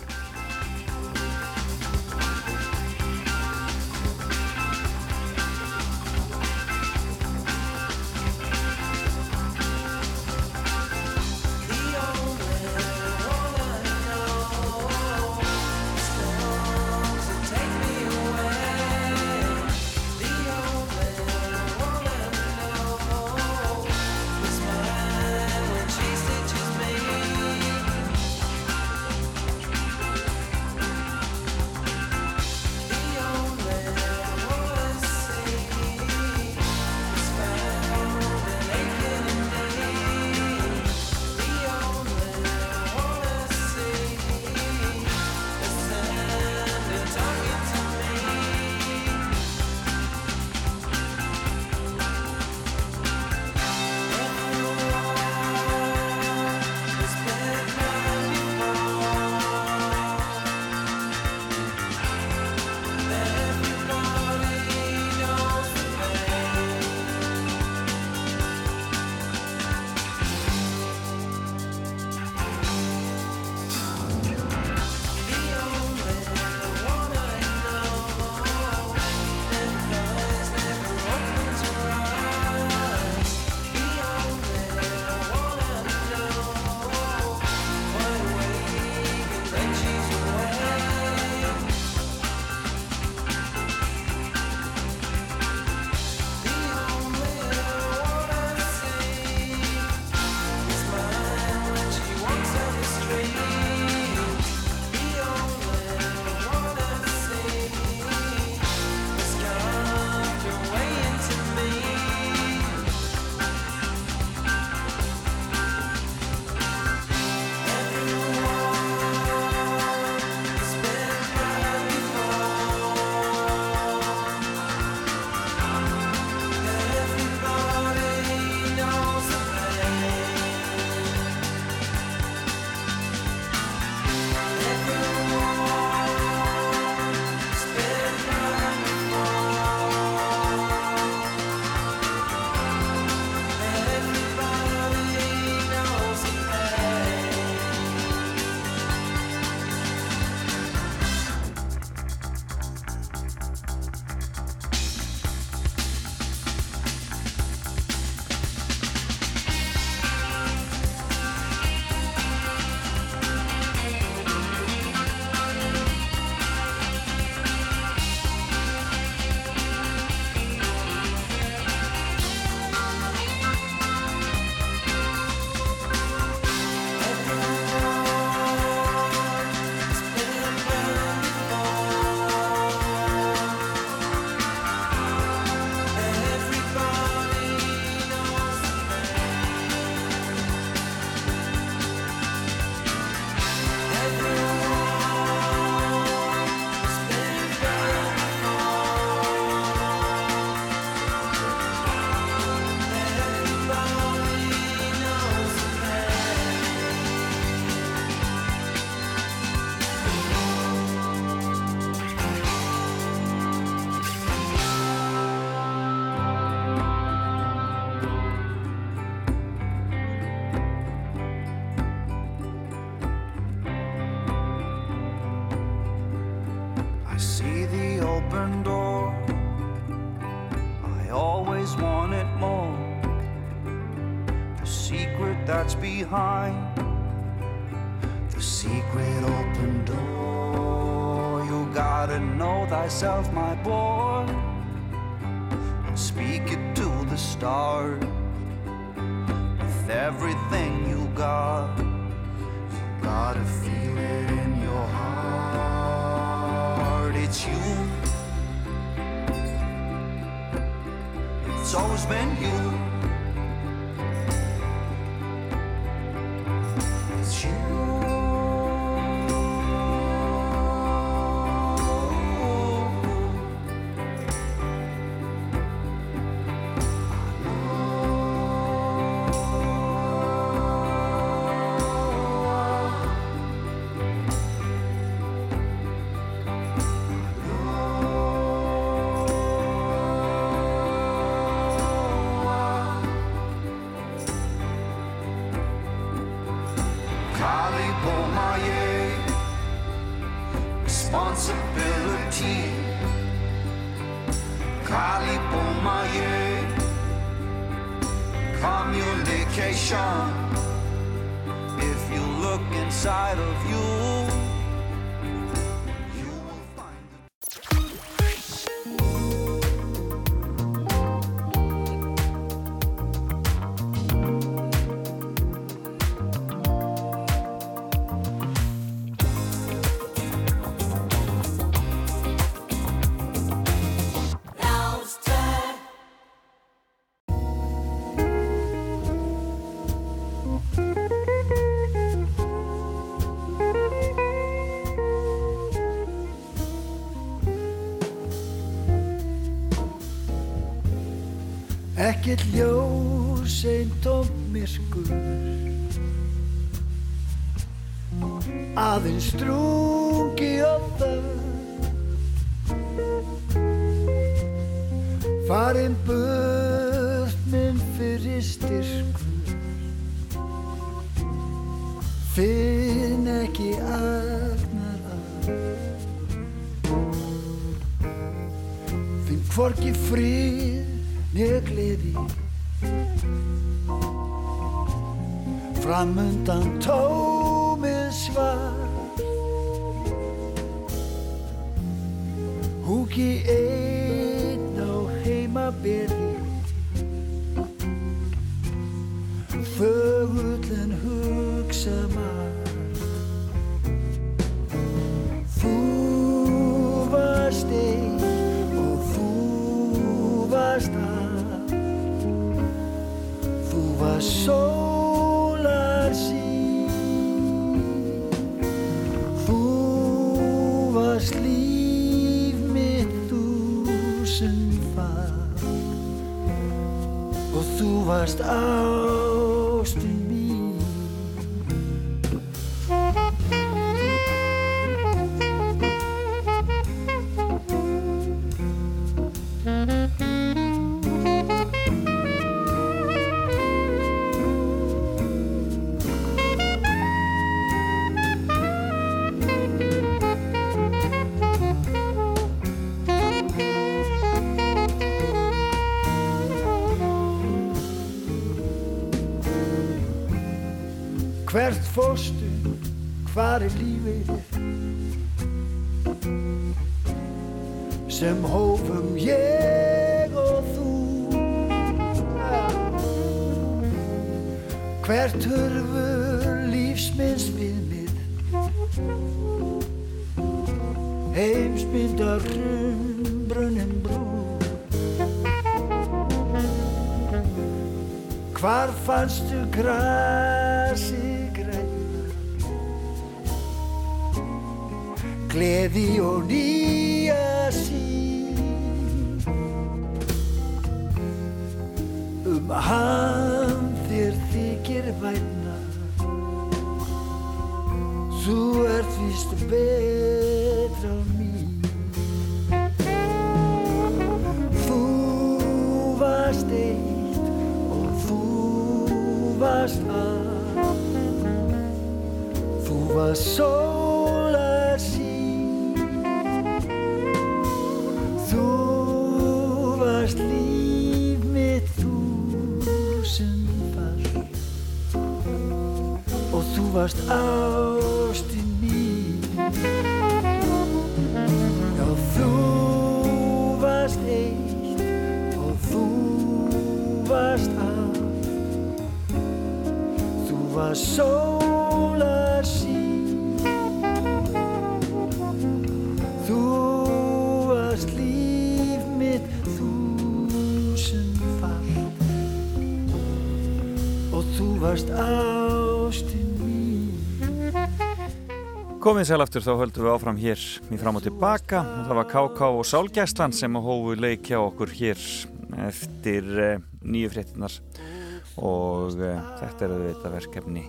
myself Ekkert ljós einn tómmirkur Aðeins strungi ofta Farin burt minn fyrir styrkur. Finn ekki agnar að Finn hvorki frið né gleði. Framundan tómið Hvert hurfur lífsminns viðmið. Heimsmyndar brunnin brú. Hvar fannstu grasi græna Gleði og nýja sín Um hann þér þykir væna Þú ert víst betra mín Þú varst eitt og þú varst allt. Þú varst sólar varst ástin mín. Já, þú varst eitt og þú varst allt. Þú varst sólar sín. Þú varst líf mitt þúsund fall. Og þú varst ástin Komið sæl aftur þá höldum við áfram hér í fram og tilbaka. Og það var KK og Sálgæslan sem hófu leikja okkur hér eftir uh, nýju fréttinar og uh, þetta er auðvitað verkefni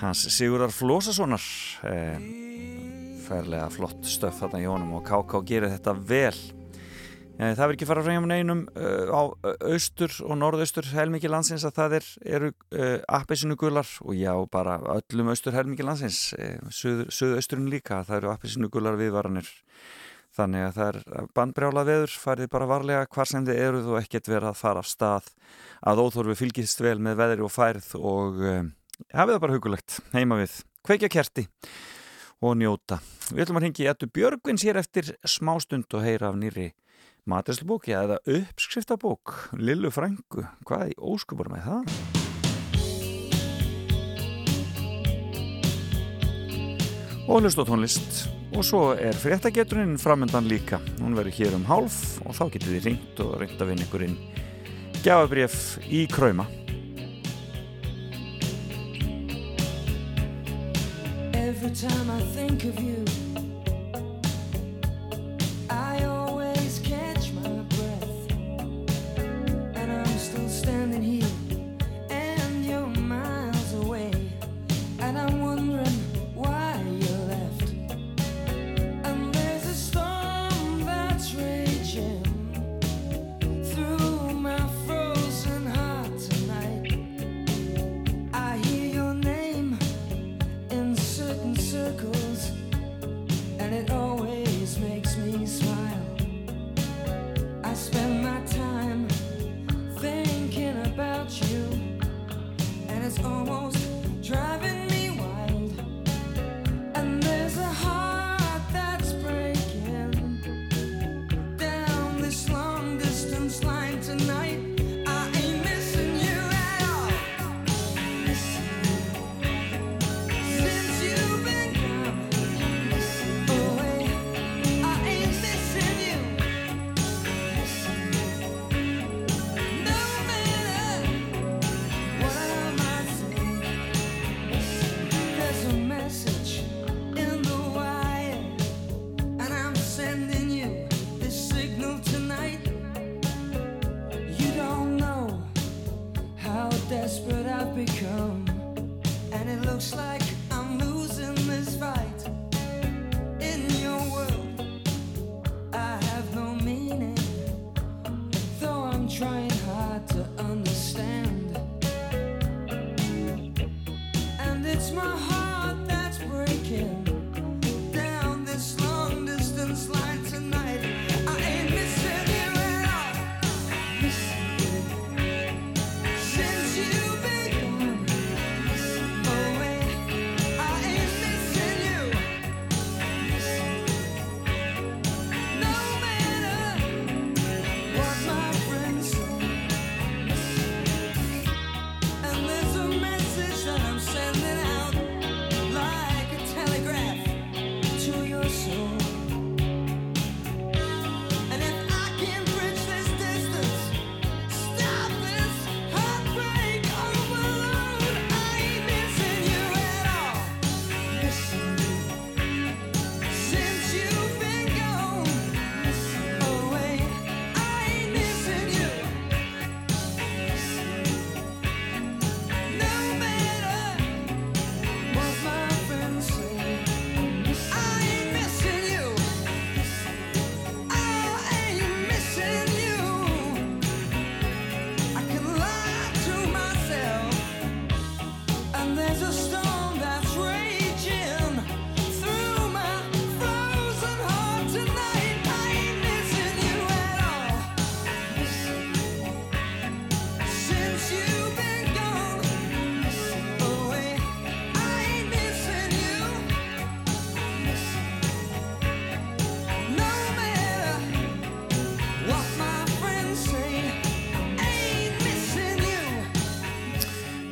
hans Sigurðar Flósasonar uh, færlega flott stöf þarna í honum og KK gerir þetta vel. Eh, Það verður ekki fara frá einum uh, á austur og norðaustur helmingi landsins að það er, eru uh, appisinu gular og já, bara öllum austur helmingi landsins, suð, suðausturinn líka, það eru appisinu gular viðvaranir. Þannig að það er bandbrjála veður, farið bara varlega hvar sem þið eruð og ekkert verið að fara af stað að óþórfi fylgist vel með veðri og færð og uh, hafið það bara hugulegt heima við, kveikja kerti og njóta. Við ætlum að hringi í Ettu Björgvins hér eftir smástund og heyra af nýri maturslu eða uppskriftabók? Lillu Frængu, hvað í óskupur með það? Og hlust á tónlist. Og svo er fréttageturinn framöndan líka. Hún verður hér um hálf og þá getur þið ringt og reynt að vinna ykkur inn. Gjafabrjöf í kræma Every time I think of you, I always standing here, and you're miles away. And I'm wondering why you left. And there's a storm that's raging through my frozen heart tonight. I hear your name in certain circles, and it always makes me smile.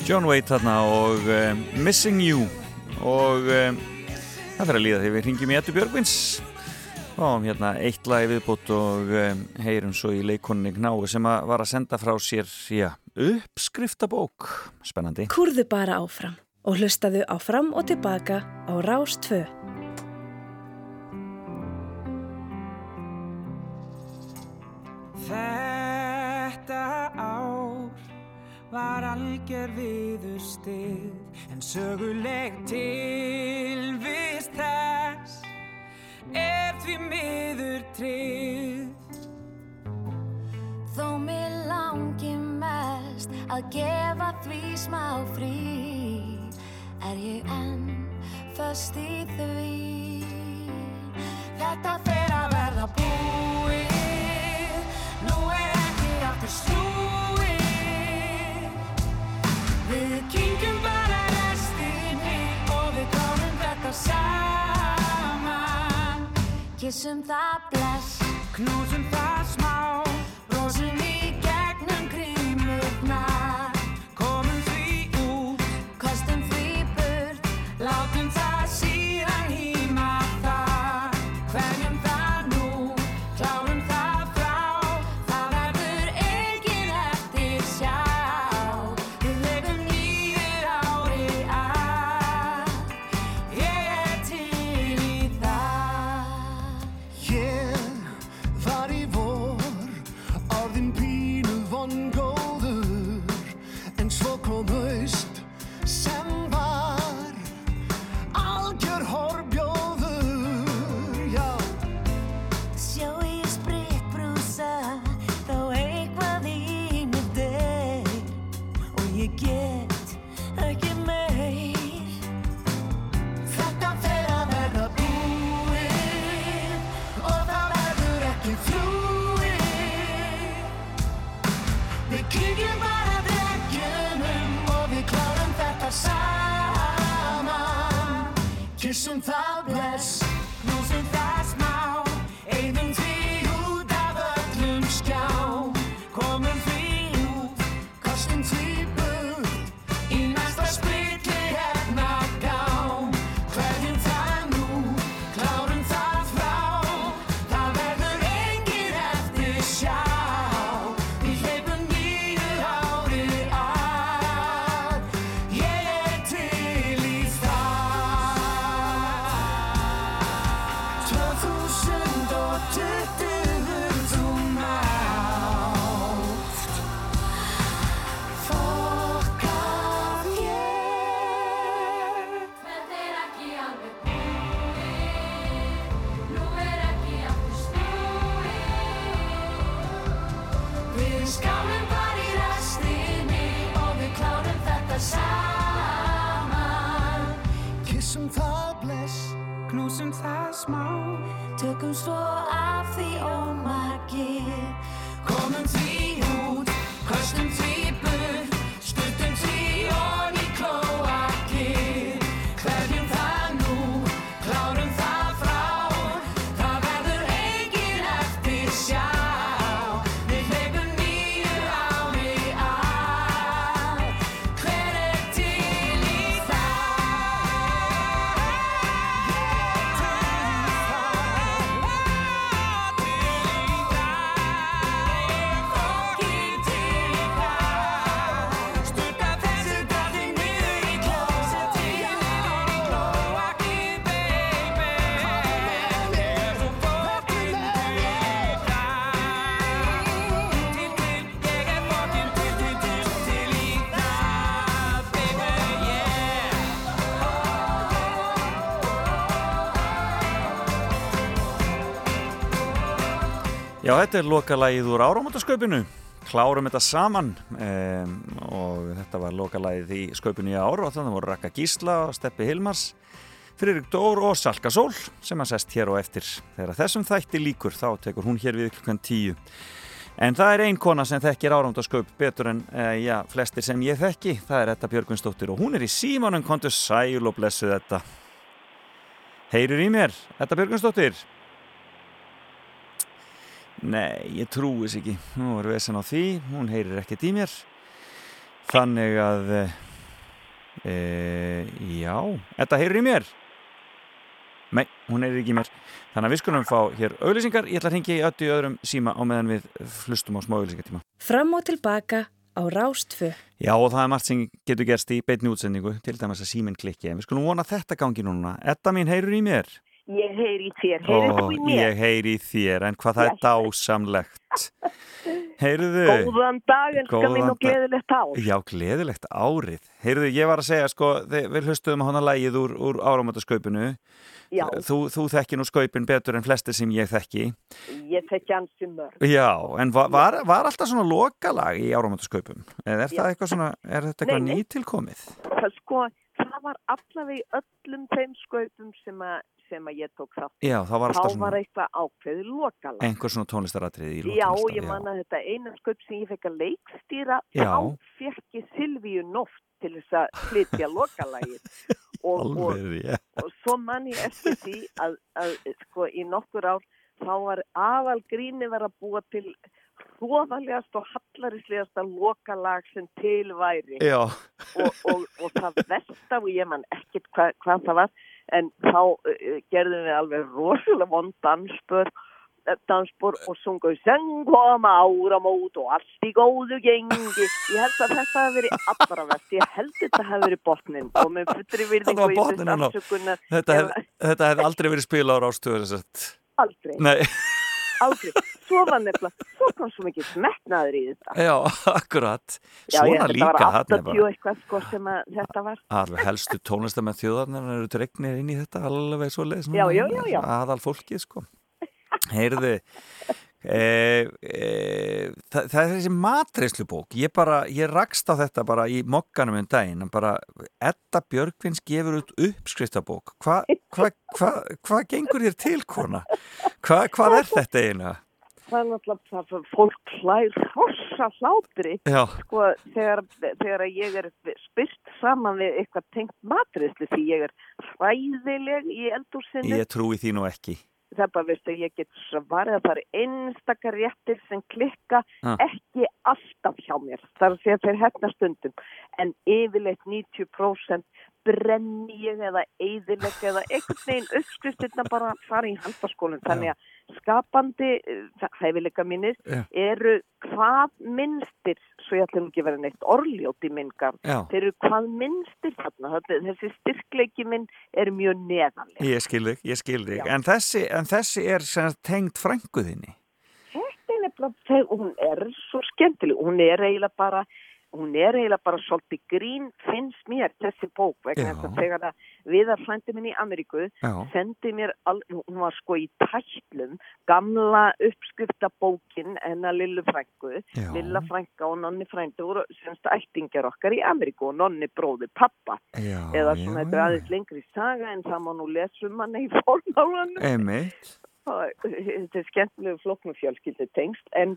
John Waite þarna og um, Missing You. Og um, það fyrir að líða þegar við ringjum í Ettu Björgvins. Og hérna eitt lagi viðbútt og um, heyrum svo í leikonni Gnái sem að var að senda frá sér já, uppskriftabók. Spennandi. Kúrðu bara áfram og hlustaðu á fram og tilbaka á Rás var algjör viður stið en söguleg tilvist þess er því miður trið. Þó mér langi mest að gefa því smá frí er ég enn föst í því Þetta fer að verða búið Nú er saman. Kissum það bless. Knúsum það smá, Rósum í Kissum 说 Já, þetta er lokalagið úr áramótasköpinu klárum þetta saman. Um, og þetta var lokalagið í sköpinu í ár og þannig voru Raka Gísla Steppi Hilmars Friðrik Dór og Salka Sól sem að sest hér og eftir. Þegar þessum þætti líkur þá tekur hún hér við klukkan tíu. En það er ein kona sem þekkir áramótasköp betur en eh, já, flestir sem ég þekki. Það er Etta Björgvinsdóttir og hún er í símanum. Kontu sæl og blessu þetta Heyrir í mér, Etta Björgvinsdóttir Nei, ég trúi þess ekki. Nú er vesen á því, hún heyrir ekkert í mér. Þannig að, e, Já, þetta heyrir í mér. Nei, hún heyrir ekki í mér. Þannig að við skulum fá hér auðlýsingar Ég ætla að hringja í öllu öðrum síma á meðan við hlustum á smá auðlýsingartíma Fram og tilbaka á Rástfö. Já, og það er margt sem getur gerst í beinni útsendingu til dæmis að síminn klikki en við skulum vona þetta gangi núna. Edda mín heyrir í mér Ég heyri í þér, heyrir þú í mér? Ég heyri í þér, en hvað það er dásamlegt Heyrðu Góðan dag, Góðan minn og dag. gleðilegt ár. Já, gleðilegt árið Heyrðu, ég var að segja, sko, við hlustuðum hana lægið úr, úr áramótasköpunu Já, þú, þú þekki nú sköpin betur en flestir sem ég þekki ég þekki ansi mörg. Já, en var, var, var alltaf svona lokalag í áramótasköpum? Eða er Já. það eitthvað svona, er þetta eitthvað nýtilkomið? Það sko, það var allavega í öllum þeim skaupum sem, að- sem að ég tók þátt. Já, það var Þá alltaf var svona eitthvað ákveðið lokalag. einhver svona tónlistaratrið í Já, lokalista ég man að þetta eina skaup sem ég fekk að leikstýra, Já. þá fekk ég Silvíu Nótt til þess að flytja lokalagið. Og, og, Alveg, já og svo man ég eftir því að, að sko í nokkur ár þá var aðal gríni var að búa til hróðalegast og hallarislegasta lokalag sem til væri. Já, og, og, og það versta og ég man ekkert hva, hvað það var en þá uh, gerðum við alveg rosalega vond dansbör eh, dansbor og sungu Seng koma áramót og allt í góðu gengi. Ég held að þetta hefði verið allra verst ég held þetta hefði verið botnin og með fullri virðingu í þessu afsökunar þetta ef- hef, aldrei verið spilað á rástöður aldrei, Nei, aldrei svo var nefnilega, svo kom svo mikið smetnaður í þetta. Já, akkurat. Svona þetta líka var þarna 80 bara eitthvað sko sem að þetta var. Alveg helstu tónlistamenn þjóðarnar eru dregnir inn í þetta alveg svo leið Já, já, já, já. aðal fólkið sko. Heyrðu e, e, það, það er þessi matreislubók. Ég bara, ég rakst á þetta bara í mokkanum um daginn, bara Edda Björgvins gefur út uppskriftabók. Hvað hva, hva, hva gengur þér til kona? Hva, hvað er þetta eiginlega? Það er náttúrulega það, fólk hlær hrossa hlátri sko þegar, þegar ég er spyrt saman við eitthvað tengt matrisli því ég er hræðileg í eldúsinu ég trúi því nú ekki. Það er bara veist að ég get svarið að það er einstakar réttir sem klikka Ha. ekki alltaf hjá mér. Það er að segja þeir hefna stundum. En yfirleitt 90% brenni ég eða eyðilegg eða einhvern veginn uppskriftirna bara fara í handaskólinn. Þannig að skapandi uh, hæfileika mínir eru hvað minnstir svo ég ætlum ekki að vera neitt orðljóti minn garð Já, þeir eru hvað minnstir þarna. Þessi styrkleiki minn er mjög neðanlega ég skil þig, ég skil þig. En þessi, en þessi er tengd frænguðinni þetta er nefnilega, hún er svo skemmtileg, hún er eiginlega bara hún er eiginlega bara svolítið grín finnst mér þessi bók að þegar að viðar frændi minn í Ameríku Já, sendi mér, al, hún var sko í tætlum, gamla uppskriftabókin hennar Lillu frængu já. Lilla frænga og nonni frændu voru semst ættingjar okkar í Ameríku og nonni bróði pappa Já, eða svona þetta er aðeins lengri saga en það má nú lesa um hann í fornálanum. Það- þetta er skemmtilegu flóknu fjölskyldu tengst en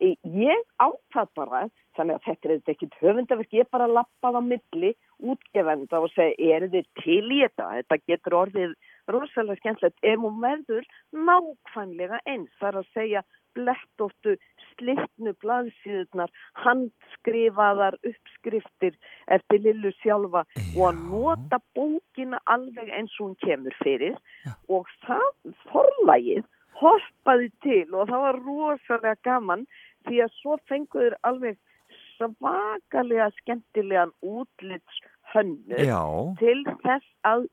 ég ákvað bara þannig að þetta er ekkit höfundaverk ég bara lappaði á milli útgefenda og segi er þið til í þetta? Þetta getur orðið rosalega skemmtilegt. Ef hún verður nákvæmlega eins þar að segja blettóttu slitnu blaðsíðunar handskrifaðar uppskriftir eftir Lillu sjálfa og að nota bókina alveg eins og hún kemur fyrir. Og það forlægið hoppaði til og það var rosalega gaman því að svo fenguður alveg svakalega skemmtilegan útlits hönnu Já, til þess að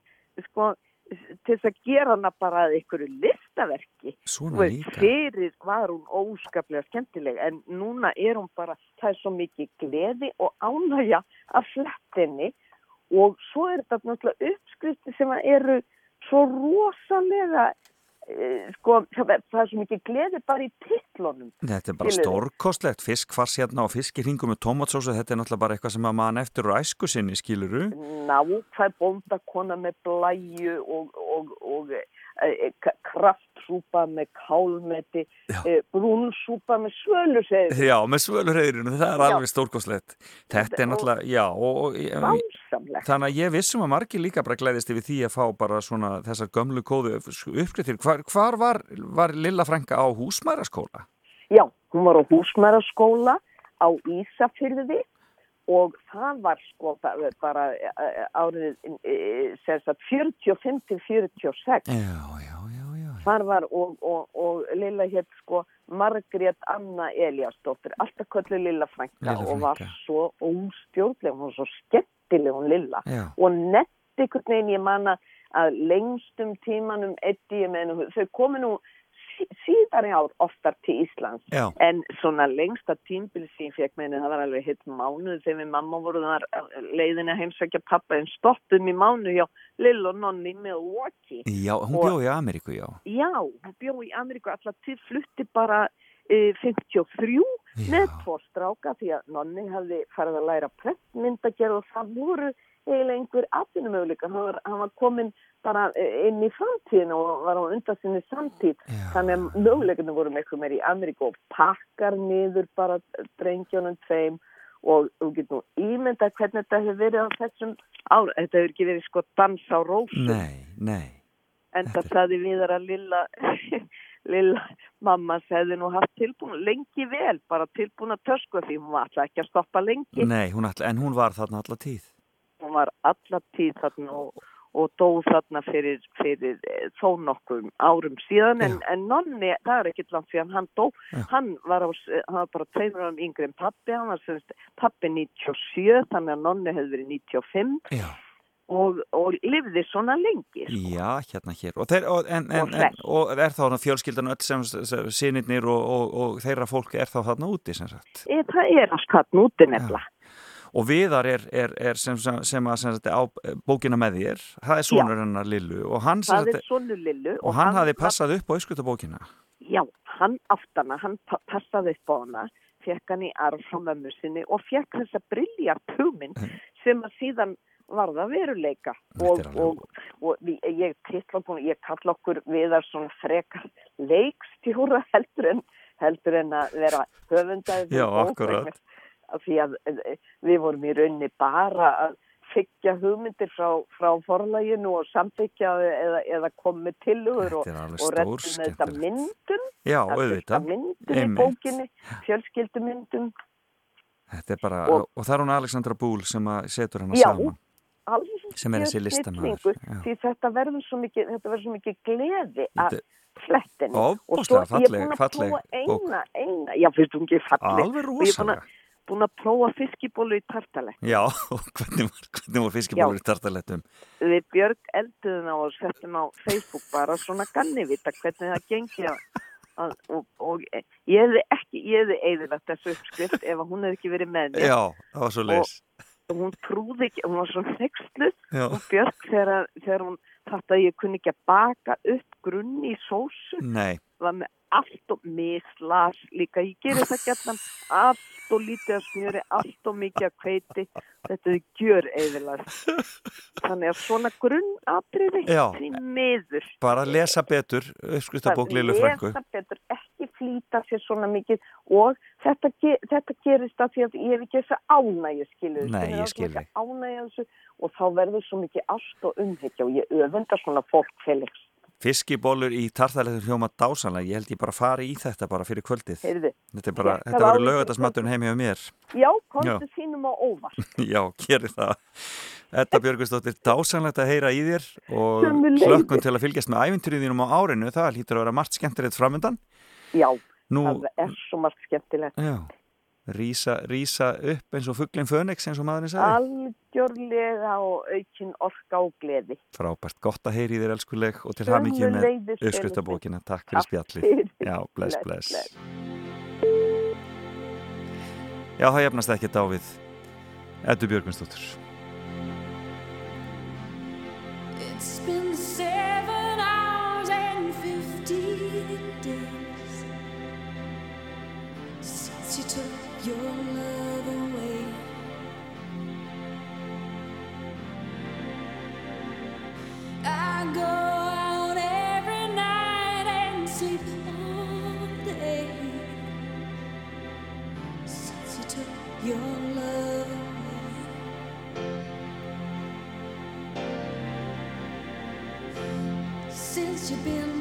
sko, til þess að gera hana bara að einhverju listaverki. Veist, fyrir var hún óskaplega skemmtileg en núna er hún bara, það er svo mikið gleði og ánægja af flettinni og svo er þetta náttúrulega uppskrifti sem eru svo rosalega sko, það er það svo mikið gleði bara í titlunum Þetta er bara stórkostlegt, fiskfars hérna og fiskirringum með tomatsósu, þetta er náttúrulega bara eitthvað sem að mann eftir úr æsku sinni, skiluru? ná, hvað er bóndakona með blæju og, og, og e, e, kraftsúpa með kálmeti, e, brúnsúpa með svölusegð Já, með svölurheyðinu, það er Já. alveg stórkostlegt. Þetta er náttúrulega, já, og, Vásamlegt. þannig að ég vissum að margir líka bara glæðist yfir því að fá bara svona þessar gömlu kóðu uppskriftir. Hvar, hvar var, var Lilla Frænka á húsmæraskóla? Já, hún var á húsmæraskóla á Ísafyrði og það var sko bara, eh, árið eh, sem sagt 45 til 46 Já, já, já, já. Þar var og, og, og Lilla hétt sko Margrét Anna Eliasdóttir alltaf köllu Lilla Lilla og var svo óstjórnlega hún var svo skemmtileg hún Lilla Já. og nett einhvern veginn ég manna að lengstum tímanum eddi ég hennu, þau komu nú sí- síðar í ár oftar til Íslands Já. en svona lengsta tímbil sem ég fekk henni, það var alveg hitt mánuð þegar við mamma voru þar leiðin að heimsækja pappa en stoppum í mánuð hjá Lill og Nonni með Milwaukee Já, hún Og- bjóð í Ameríku, já. Já, hún bjó í Ameríku allar til flutti bara e, 53 með tvo stráka því að nonni hafði farið að læra prentmyndagerð og það voru eiginlega einhver atvinnumöguleika. Hann, hann var komin bara eh, inn í framtíðin og var á undan sinni samtíð. Þannig að möguleikinu voru miklu meir í Ameríku og pakkar niður bara drengjónum tveim og þú getur nú ímyndað hvernig þetta hefur verið á þessum ára. Þetta hefur ekki verið sko dans á rósum. Nei, nei. En það saði viðar að lilla, lilla mamma segði nú haft tilbúin lengi vel, bara tilbúin að tösku því hún var alltaf ekki að stoppa lengi. Nei, hún all, en hún var þarna alla tíð. Hún var alla tíð þarna og, og dó þarna fyrir, fyrir eh, þó nokkum árum síðan. En, en nonni, það er ekkit langt síðan hann dó. Hann var, á, s- hann var bara tveimur árum yngri en pappi, hann var semst pappi 97, þannig að nonni hefði verið 95 Já. og, og lifði svona lengi. Já, hérna hér. Og, þeir, og, en, en, Og en, og er þá þarna fjölskyldan öll sem, sem sinirnir og, og, og þeirra fólk er þá þarna úti, sem sagt. E, það er allt hann úti nefnilega. Og Viðar er, er, er sem, sem, sem að sem á eh, bókina með þér. Það er sonur hennar Lillu. Og hann, Lillu og hann hafði passað upp á öskutabókina. Já, hann átt hana, hann pa- passaði upp á hana, fekk hann í arf frá mömmu sinni og fekk þessa briljart hugmynd sem að síðan varða veruleika og, og, og við, ég ég kalla okkur viðar svona frekar leikstjóra heldur en, heldur en að vera höfundaði Já, akkurat. Af því að eh, við vorum í rauninni bara að fyggja hugmyndir frá, frá forlæginu og samþykja eða, eða komið tilugur og, er og reddum með þetta myndum Já, að auðvitað. myndum í Einmitt. bókinni fjölskyldumyndum Þetta er bara, og, Og- og það er hún Alexandra Búl sem að setur Já, saman. Sem er þessi já. því þetta verður svo mikið þetta verður svo mikið gleði að Þetta- flettin Ofboðslega falleg- falleg prófa bók. eina, eina, já finnst þú ekki falleg Alveg og ég er búin rosalega. Búin að prófa fiskibólu í tartale Já, hvernig var, hvernig var fiskibólur í tartalettum? við Björg elduðum á og settum á Facebook bara svona gannivita hvernig það gengi að, að, og, og ég hefði ekki, ég hefði eðilagt þessu uppskrift ef hún hefði ekki verið með mér. Já, það var svo leis. og hún trúði ekki, hún var svo nextluð og Björg þegar, þegar hún þátt að ég kunni ekki að baka upp grunn í sósu Nei, var með allt og mislas líka, ég gerir það gætnan allt og lítið að smjöri, allt og mikið að kveiti, þetta er gjör eðilast þannig að svona grunnatriði því miður. Bara lesa betur uppskriftabók Lillu Frænku. lesa betur, ekki flýta sér svona mikið. Og þetta, þetta gerist að því að ég hef ekki þess að ánægja skilu Nei, ég skil þig. ánægja þessu og þá verður svo mikið ást og umhyggja og ég öfunda svona fólk Felix Fiskibólur í tartalettum hljóma dásanlega. Ég held ég bara fari í þetta bara fyrir kvöldið. Heyrðu, Þetta er bara, þetta verður því lögatarsmaturinn heim hjá mér. já, komstu sínum á óvart Já, gerir það. Þetta Björgustóttir, dásanlegt að heyra í þér og hlökkum til að fylgjast með ævintýriðinum á árinu. Það hlýtur að vera margt skemmtilegt framöndan. já, Nú, það er svo margt skemmtilegt já, rísa, rísa upp eins og fugglinn Fönix eins og maðurinn sagði. algjörlega og aukin orka og gleði Frábært, gott að heyri þér elskuleg og til það mikið með uppskriftabókina. Takk fyrir fyrir. Já, bless, Bless, bless. Já, það jafnast ekki á við Eddu Björgvinsdóttur. It's been seven hours and fifteen days since you took your love away. I go out every night and sleep all day since you took your love away. Since you've been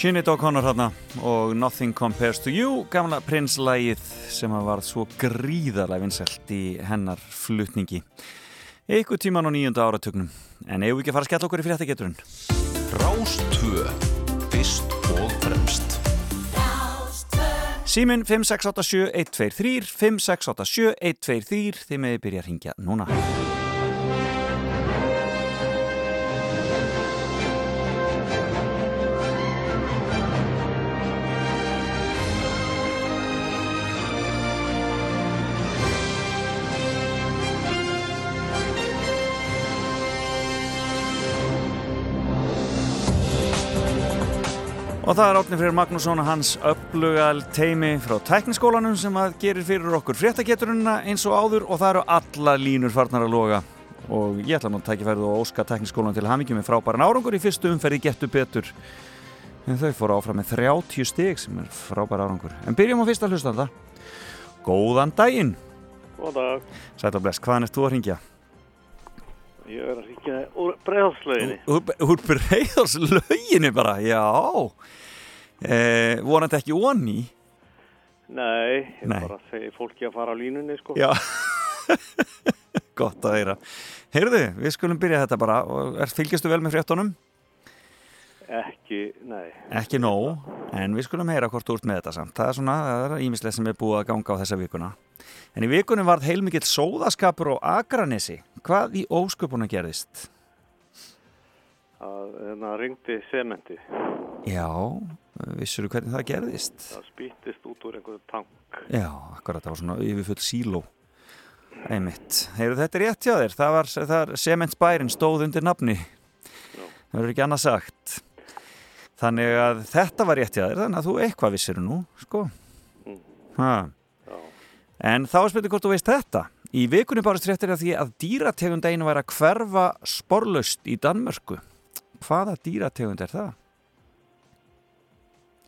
Sinead O'Connor hérna og Nothing Compares to You gamla prinslægið sem að varð svo gríðarlega vinsælt í hennar flutningi. Eitthvað tíman á nýjunda áratögnum en eigum við ekki að fara að skella okkur í fréttageturinn? Rástvö Fyrst og fremst. Símin 5687123 5687123 þið meði byrja að ringja núna Og það er Átni Freyr Magnússon og hans upplugal teimi frá tækniskólanum sem að gerir fyrir okkur fréttageturina eins og áður og það eru alla línur farnar að loga og ég ætla nú að tækifærið og óska tækniskólan til hamingi með frábæran árangur í fyrstu umferði getur betur en þau fóru áfram með 30 stig sem er frábær árangur en byrjum á fyrsta hlustanda Góðan daginn Góðan dag. Sætt og bless, hvaðan ert þú að ringja? Ég er að ríkja úr bregðarslöginni. Úr, úr breyðarslöginni bara, já. Eh, vonandi ekki onni. Nei, ég Nei. bara segi fólki að fara á línunni, sko. Já. Gott að heyra. Heyrðu, við skulum byrja þetta bara. er- Fylgjastu vel með fréttunum? Ekki, nei. Ekki nóg, en við skulum heyra hvort ert með þetta samt. Það er svona, það er ímislega sem er búið að ganga á þessa vikuna. En í vikunum varð heilmikill sóðaskapur á Akranesi. Hvað í ósköpuna gerðist? Það hérna, ringdi sementi. Já, vissur hvernig það gerðist? Það spýttist út úr einhverju tank. Já, akkurat, það var svona yfirfull síló. Einmitt. Heyrðu, þetta er rétt hjá þér. Það var, er sementsbærin stóð undir nafni. Það verður ekki annað sagt. Þannig að þetta var rétt hjá þér, þannig að þú eitthvað vissir nú, sko. Ha. En þá spyrir hvort þú veist þetta. Í vikunni bárist fréttir af því að dýrategund einu væri að hverfa sporlaust í Danmörku. Hvaða dýrategund er það?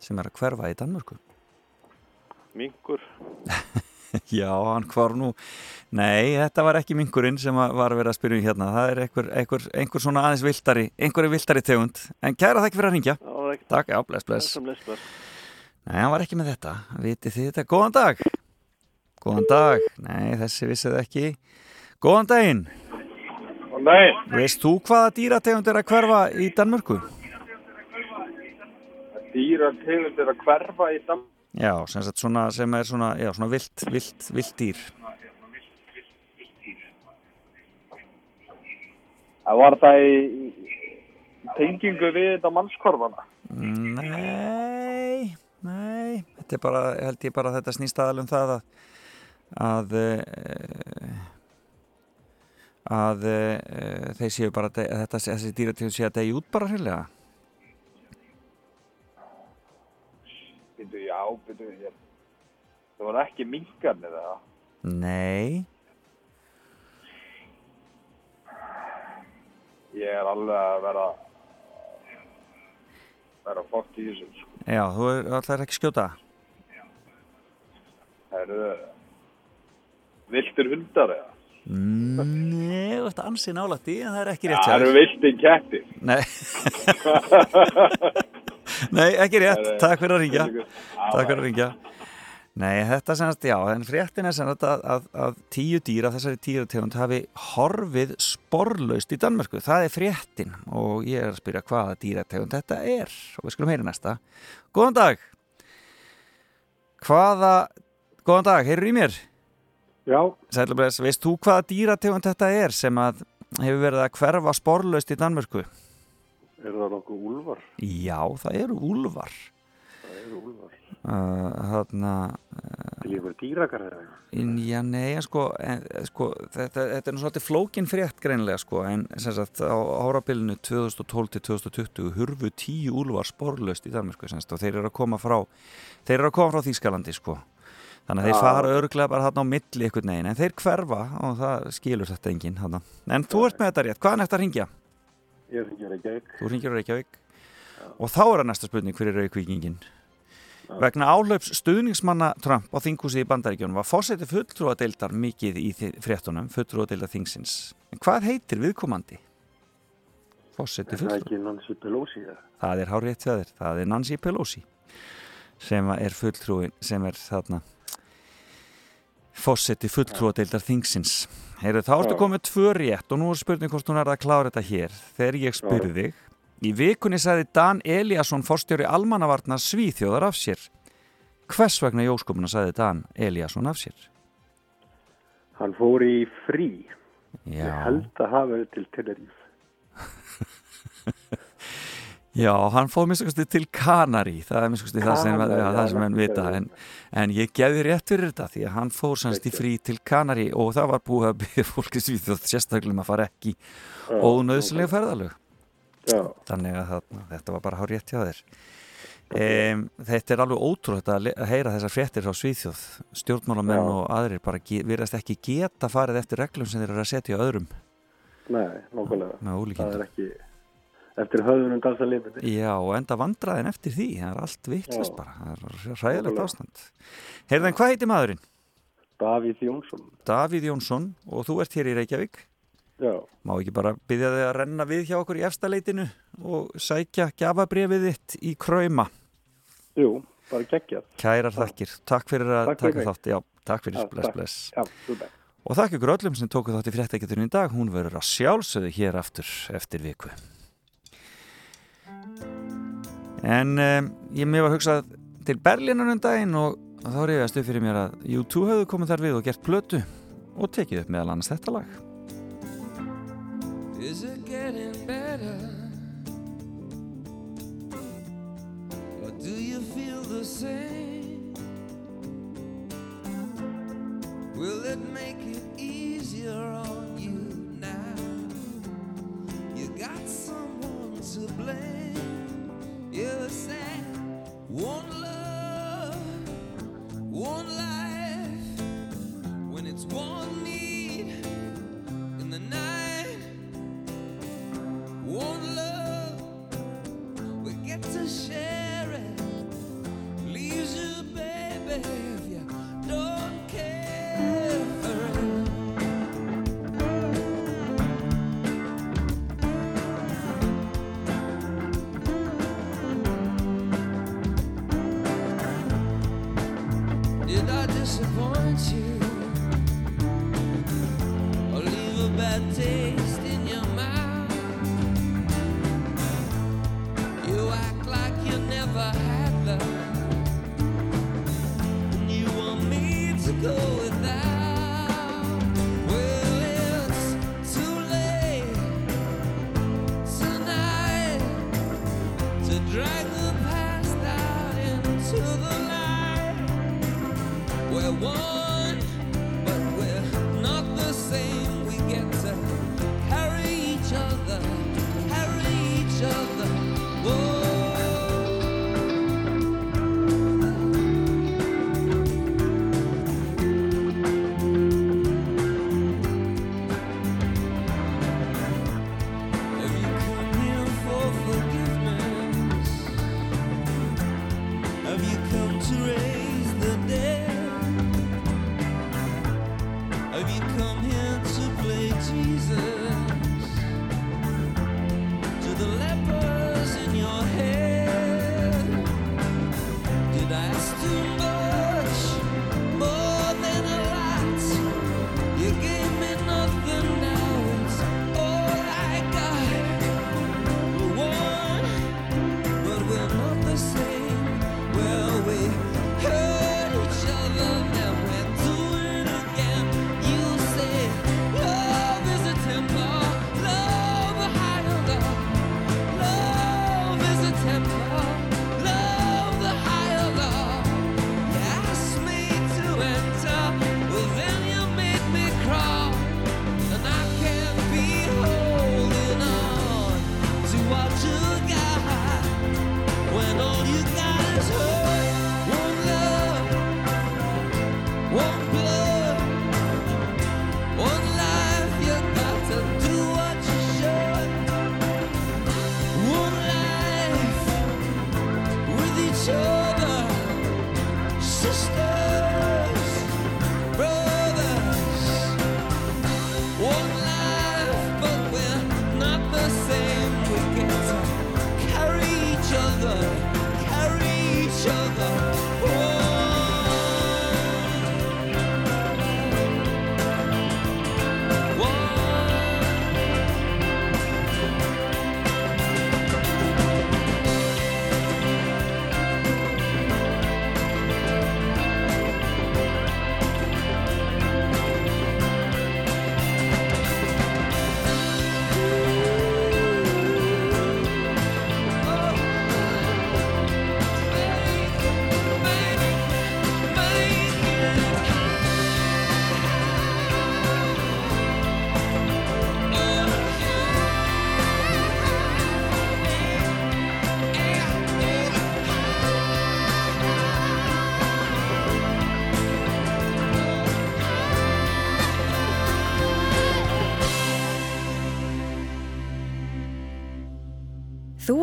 Sem er að hverfa í Danmörku? Mingur. Já, hann hvar nú Nei, þetta var ekki mingurinn sem var að vera að spyrja um hérna Það er einhver, einhver, einhver svona aðeins viltari einhver viltari tegund En kæra þakki fyrir að ringja Það ekki. Takk, já, bless, bless. Nei, hann var ekki með þetta Vitið þið þetta? Góðan dag Góðan dag Nei, þessi vissið ekki Góðan daginn Góðan daginn. Veist þú hvaða dýrategund er að hverfa í Danmörku? Dýra tegundir að hverfa í dam... Já, sem, svona, sem er svona, já, svona vilt, vilt, vilt dýr. Það var það í tengingu við þetta mannskorfana. Nei, nei, þetta er bara, held ég bara að þetta snýst aðal um það að að eh, að eh, þeir séu bara að að þetta, þessi dýrategund séu að degi út bara hreinlega Já, býtu, ég... Það var ekki minkarnir eða? Nei, Ég er alveg að vera vera fótt í þessu. sko. já, þú er alltaf ekki skjóta Það eru viltir hundar eða? Nei, þú ert ansið nálægt í en það er ekki rétt Það hjá eru þér. viltir kettir. Nei Nei, ekki rétt, takk fyrir að ringja. Takk fyrir að ringja Nei, þetta semast, já, en fréttin er semast að, að, að tíu dýr af þessari dýrategund hafi horfið sporlaust í Danmörku, það er fréttin og ég er að spyrja hvaða dýrategund þetta er. Og við skulum heyra næsta. Góðan dag. Hvaða, góðan dag, heyrur í mér? Já. Sælumlegs, veist þú hvaða dýrategund þetta er sem að hefur verið að hverfa sporlaust í Danmörku? Er það nokkuð úlfar? Já, það eru úlfar Það eru úlfar. uh, Þarna Það er ykkur dýragarðar eða? In, já, nei, sko, en, sko þetta, þetta er nú svolítið flókin frétt greinlega sko, en sem sagt á árabilinu 2012 til 2020 hurfu tíu úlfar sporlaust í Danmarku sem sagt, og þeir eru að koma frá þeir eru að koma frá Þýskalandi sko þannig að þeir Já. fara örglega bara þarna á milli einhvern veginn, en þeir hverfa og það skilur þetta enginn þarna. En þú ert með þetta rétt, hvaðan eftir að ringja? Ég ringir ekki. Þú ringir Reykjavík og þá er það næsta spurning fyrir Reykjavíkingin Vegna áhlaups stuðningsmanna Trump á þinghúsi í bandaríkjónum var fórseti fulltrúadeildar mikið í fréttunum, fulltrúadeildar þingsins. En hvað heitir viðkomandi? Fórseti Er það fulltrú. ekki Nancy Pelosi eða? Það er hár rétt hjá þér. Það er Nancy Pelosi sem er fulltrúin, sem er þarna fórseti fulltrúadeildar þingsins. Heyrðu, þá ertu komið tvö rétt og nú er spurning hvort hún er að klára þetta hér. Þegar ég spurði þig, í vikunni sagði Dan Eliasson forstjóri almannavarna Svíþjóðar af sér. Hvers vegna í óskupuna sagði Dan Eliasson af sér? Hann fór í frí. Já. Ég held að hafa verið til Tenerife. Já, hann fóð minnstakosti til Kanari, það er minnstakosti það sem, ja, það sem hann vita, en, en ég gefði rétt fyrir þetta því að hann fór semst í frí til Kanari og það var búið að byggja fólki svíþjóð sérstaklega um að fara ekki ónöðslega ferðalög. Já. Þannig að það, þetta var bara hár rétt hjá þér. Um, þetta er alveg ótrúlega að, heyra þessar fréttir frá Svíþjóð stjórnmálamenn og aðrir bara virðast ekki geta farið eftir reglum sem þeir eru að setja á öðrum Nei, nokkulega. með ólíkindum. Eftir höfðunum dansa lifið. Já, og enda vandraðin eftir því það er allt vittlust bara, það er ræðilegt ástand Heyrðan, hvað heitir maðurinn? Davíð Jónsson. Davíð Jónsson og þú ert hér í Reykjavík Já. Má ekki bara byggja þig að renna við hjá okkur í efstaleitinu og sækja gafabrefið þitt í kræma. Jú, bara geggjað. Kærar þakkir. Takk fyrir að Takk taka þátt. Já, takk fyrir. Bless, bless. Já, þú bæ. Og þakk ykkur öllum sem tóku þátt í fréttageturinn í dag. Hún verður að sjálfsögðu hér aftur eftir viku. En um, ég mér var hugsað til Berlínan um daginn og þá reyðast upp fyrir mér að U2 hafðu komið þar við og gert plötu og tekið upp meðal annars þetta lag. Is it getting better? Or do you feel the same? Will it make it easier on you now? You got someone to blame. You said one love, one life. When it's one need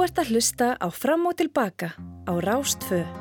ert að hlusta á Fram og Tilbaka á Rástfö.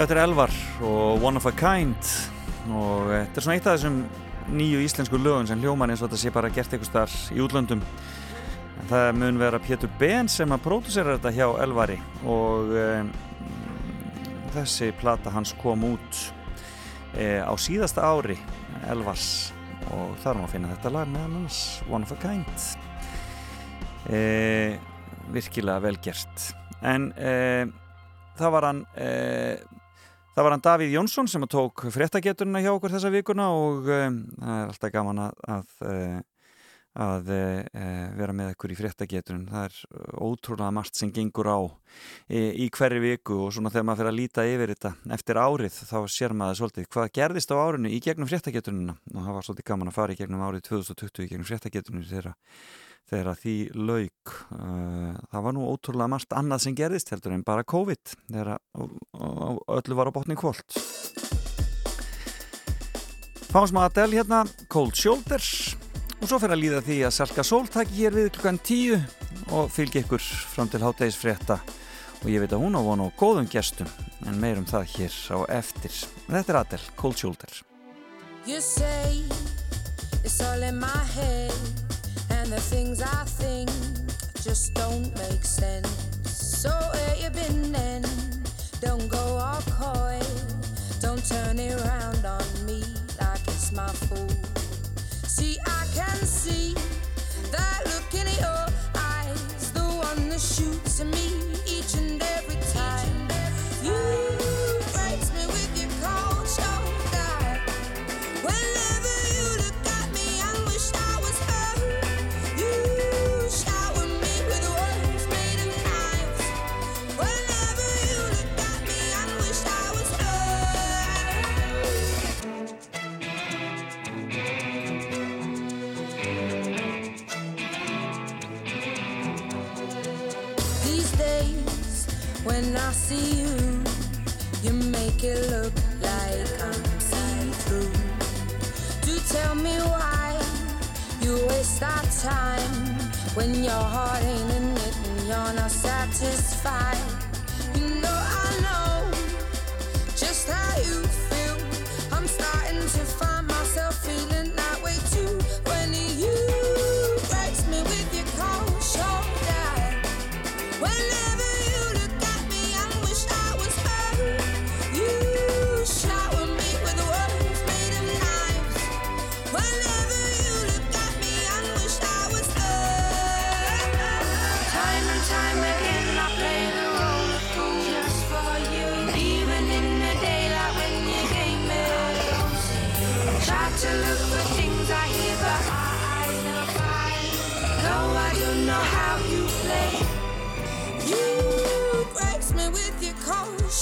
Þetta er Elvar og One of a Kind. Og þetta er svona eitt af þessum nýju íslensku lögum sem hljóman eins og þetta sé bara gert eitthvað starf í útlöndum. En það mun vera Pétur Ben sem að pródusera þetta hjá Elvari og um, þessi plata hans kom út e, á síðasta ári Elvars. Og þar má finna þetta lag með hans One of a Kind. E, virkilega vel gert. En e, það var hann e, það var hann Davíð Jónsson sem að tók fréttageturina hjá okkur þessa vikuna og um, það er alltaf gaman að að, eh, að e, vera með okkur í fréttageturinn. Það er ótrúlega margt sem gengur á í, í hverju viku og svona þegar maður fyrir að líta yfir þetta eftir árið þá sér maður svolítið hvað gerðist á árinu í gegnum fréttagetunina og það var svolítið gaman að fara í gegnum árið 2020 í gegnum fréttagetuninu þegar þegar því lauk. Uh, það var nú ótrúlega margt annað sem gerðist heldur en bara COVID þegar öllu var á botni kvöld Fáum smá Adele hérna Cold Shoulders. Og svo fyrir að líða því að Salka Sól taki hér við klukkan tíu og fylgi ykkur fram til hátægisfrétta og ég veit að hún á vonu og góðum gestum en meirum það hér á eftir. Þetta er Adele, Cold Shoulders. You say it's all in my head, the things I think just don't make sense. So where you been then? Don't go all coy, don't turn it around on me like it's my fault. See, I can see that look in your eyes, the one that shoots at me each and every time. You I see you, you make it look like I'm see-through. Do tell me why you waste our time when your heart ain't in it and you're not satisfied. You know I know just how you feel. I'm starting to find.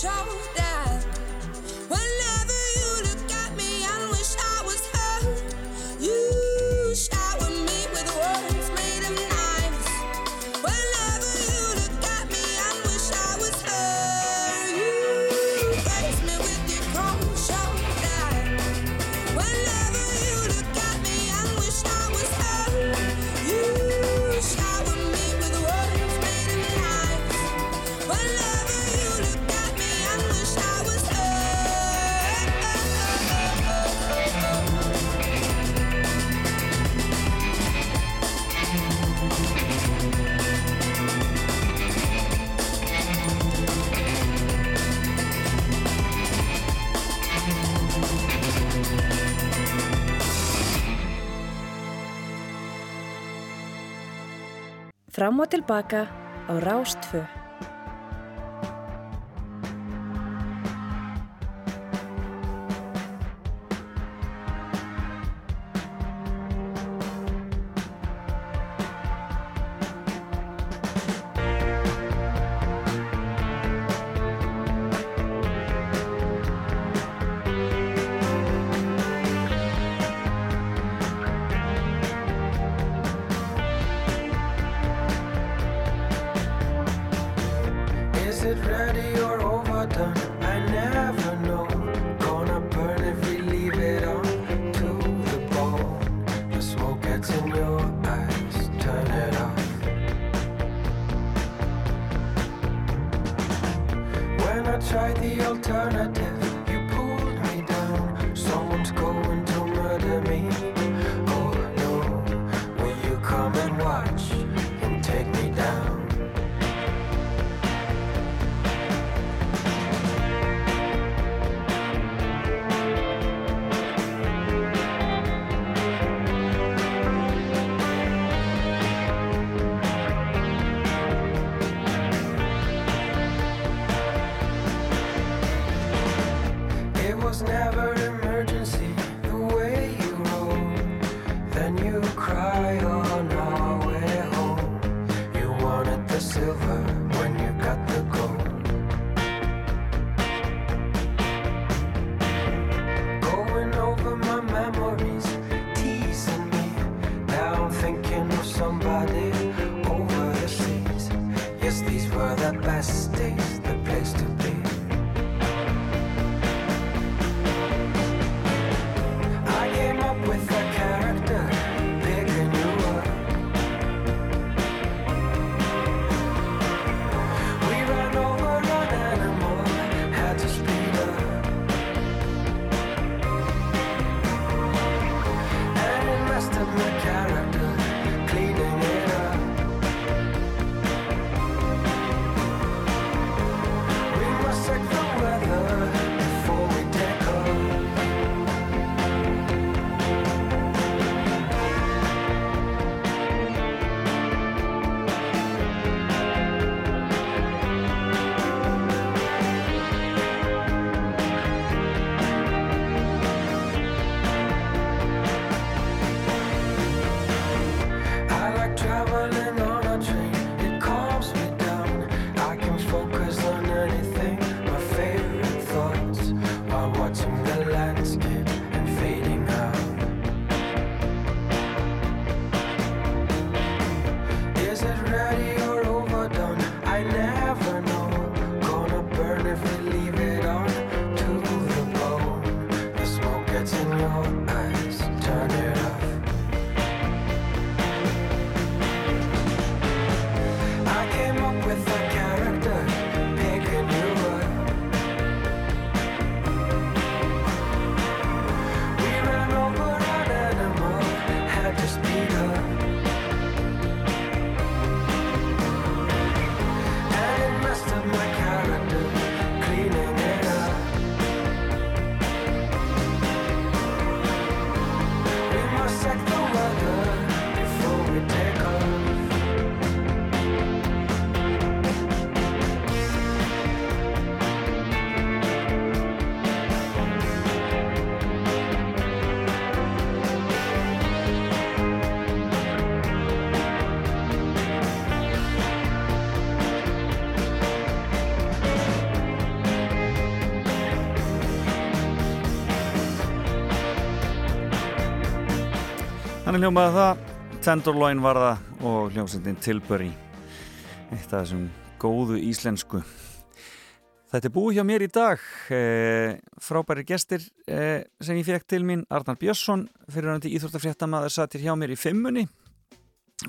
show. Fram og tilbaka á Rástfö with them. Þannig hljómaði það, Tenderloin var það og hljómsendin Tilbury, eitt af þessum góðu íslensku. Þetta er búið hjá mér í dag, eh, frábæri gestir eh, sem ég fekk til mín, Arnar Björnsson, fyrirhandi íþróttafréttamaður, satir hjá mér í fimmunni.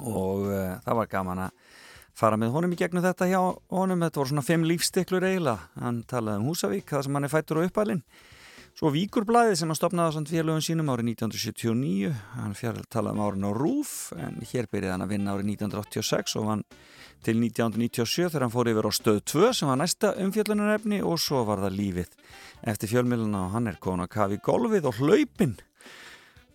Og eh, það var gaman að fara með honum í gegnum þetta hjá honum, þetta voru svona fimm lífstiklur eiginlega, hann talaði um Húsavík, það sem hann er fættur á uppalinn Svo Víkurblæði sem hann stopnaði á samt félögum sínum árið 1979, hann fjall talaði um árin á Rúf en hér byrjaði hann að vinna árið 1986 og hann til 1997 þegar hann fór yfir á stöð 2 sem var næsta umfjallunarefni og svo var það lífið eftir fjölmiluna og hann er komin að kafi golfið og hlaupin.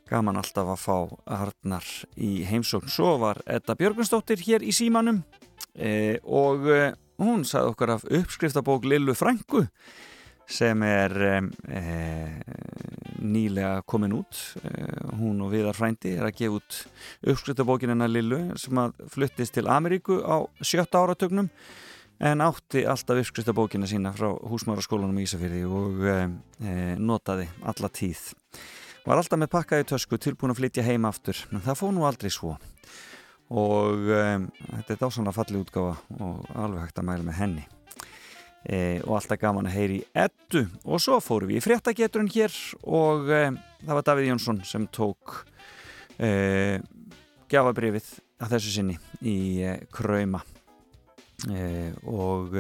Gaman alltaf að fá Arnar í heimsókn. Svo var Edda Björgunsdóttir hér í símanum e, og e, hún sagði okkar af uppskriftabók Lillu Frængu sem er e, nýlega komin út. E, hún og Viðar Frændi er að gefa út uppskriftabókin hennar Lillu sem að fluttist til Ameríku á sjötta áratögnum en átti alltaf uppskriftabókina sína frá húsmáraskólanum í Ísafyrði og e, notaði alla tíð. Var alltaf með pakkaði tösku tilbúin að flytja heim aftur en það fóð nú aldrei svo. Og um, þetta er dásanlega falli útgáfa og alveg hægt að mæla með henni e, og alltaf gaman að heyri ettu og svo fórum við í fréttageturinn hér og e, það var Davíð Jónsson sem tók e, gjafabrifið að þessu sinni í Krauma. Og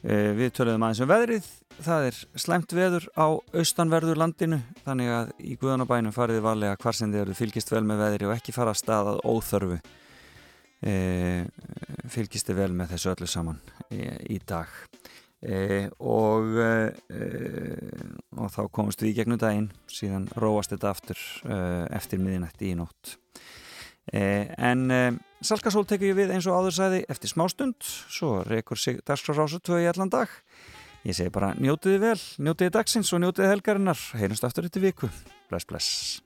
við töluðum aðeins um veðrið. Það er slæmt veður á austanverður landinu þannig að í Guðanabænum fariði varlega hvar sem þið eru fylgist vel með veðri og ekki fara að staðað óþörfu e, fylgist þið vel með þessu öllu saman e, í dag e, og og þá komumst við í gegnum daginn síðan róast þetta aftur eftir miðinætti í nótt en Salkasól ég við eins og áður sæði eftir smástund svo reykur sig dagskrafrásu tvö í allan dag Ég segi bara njótiði vel, njótiði dagsins og njótiði helgarinnar. Heyrumst aftur þetta viku. Bless, bless.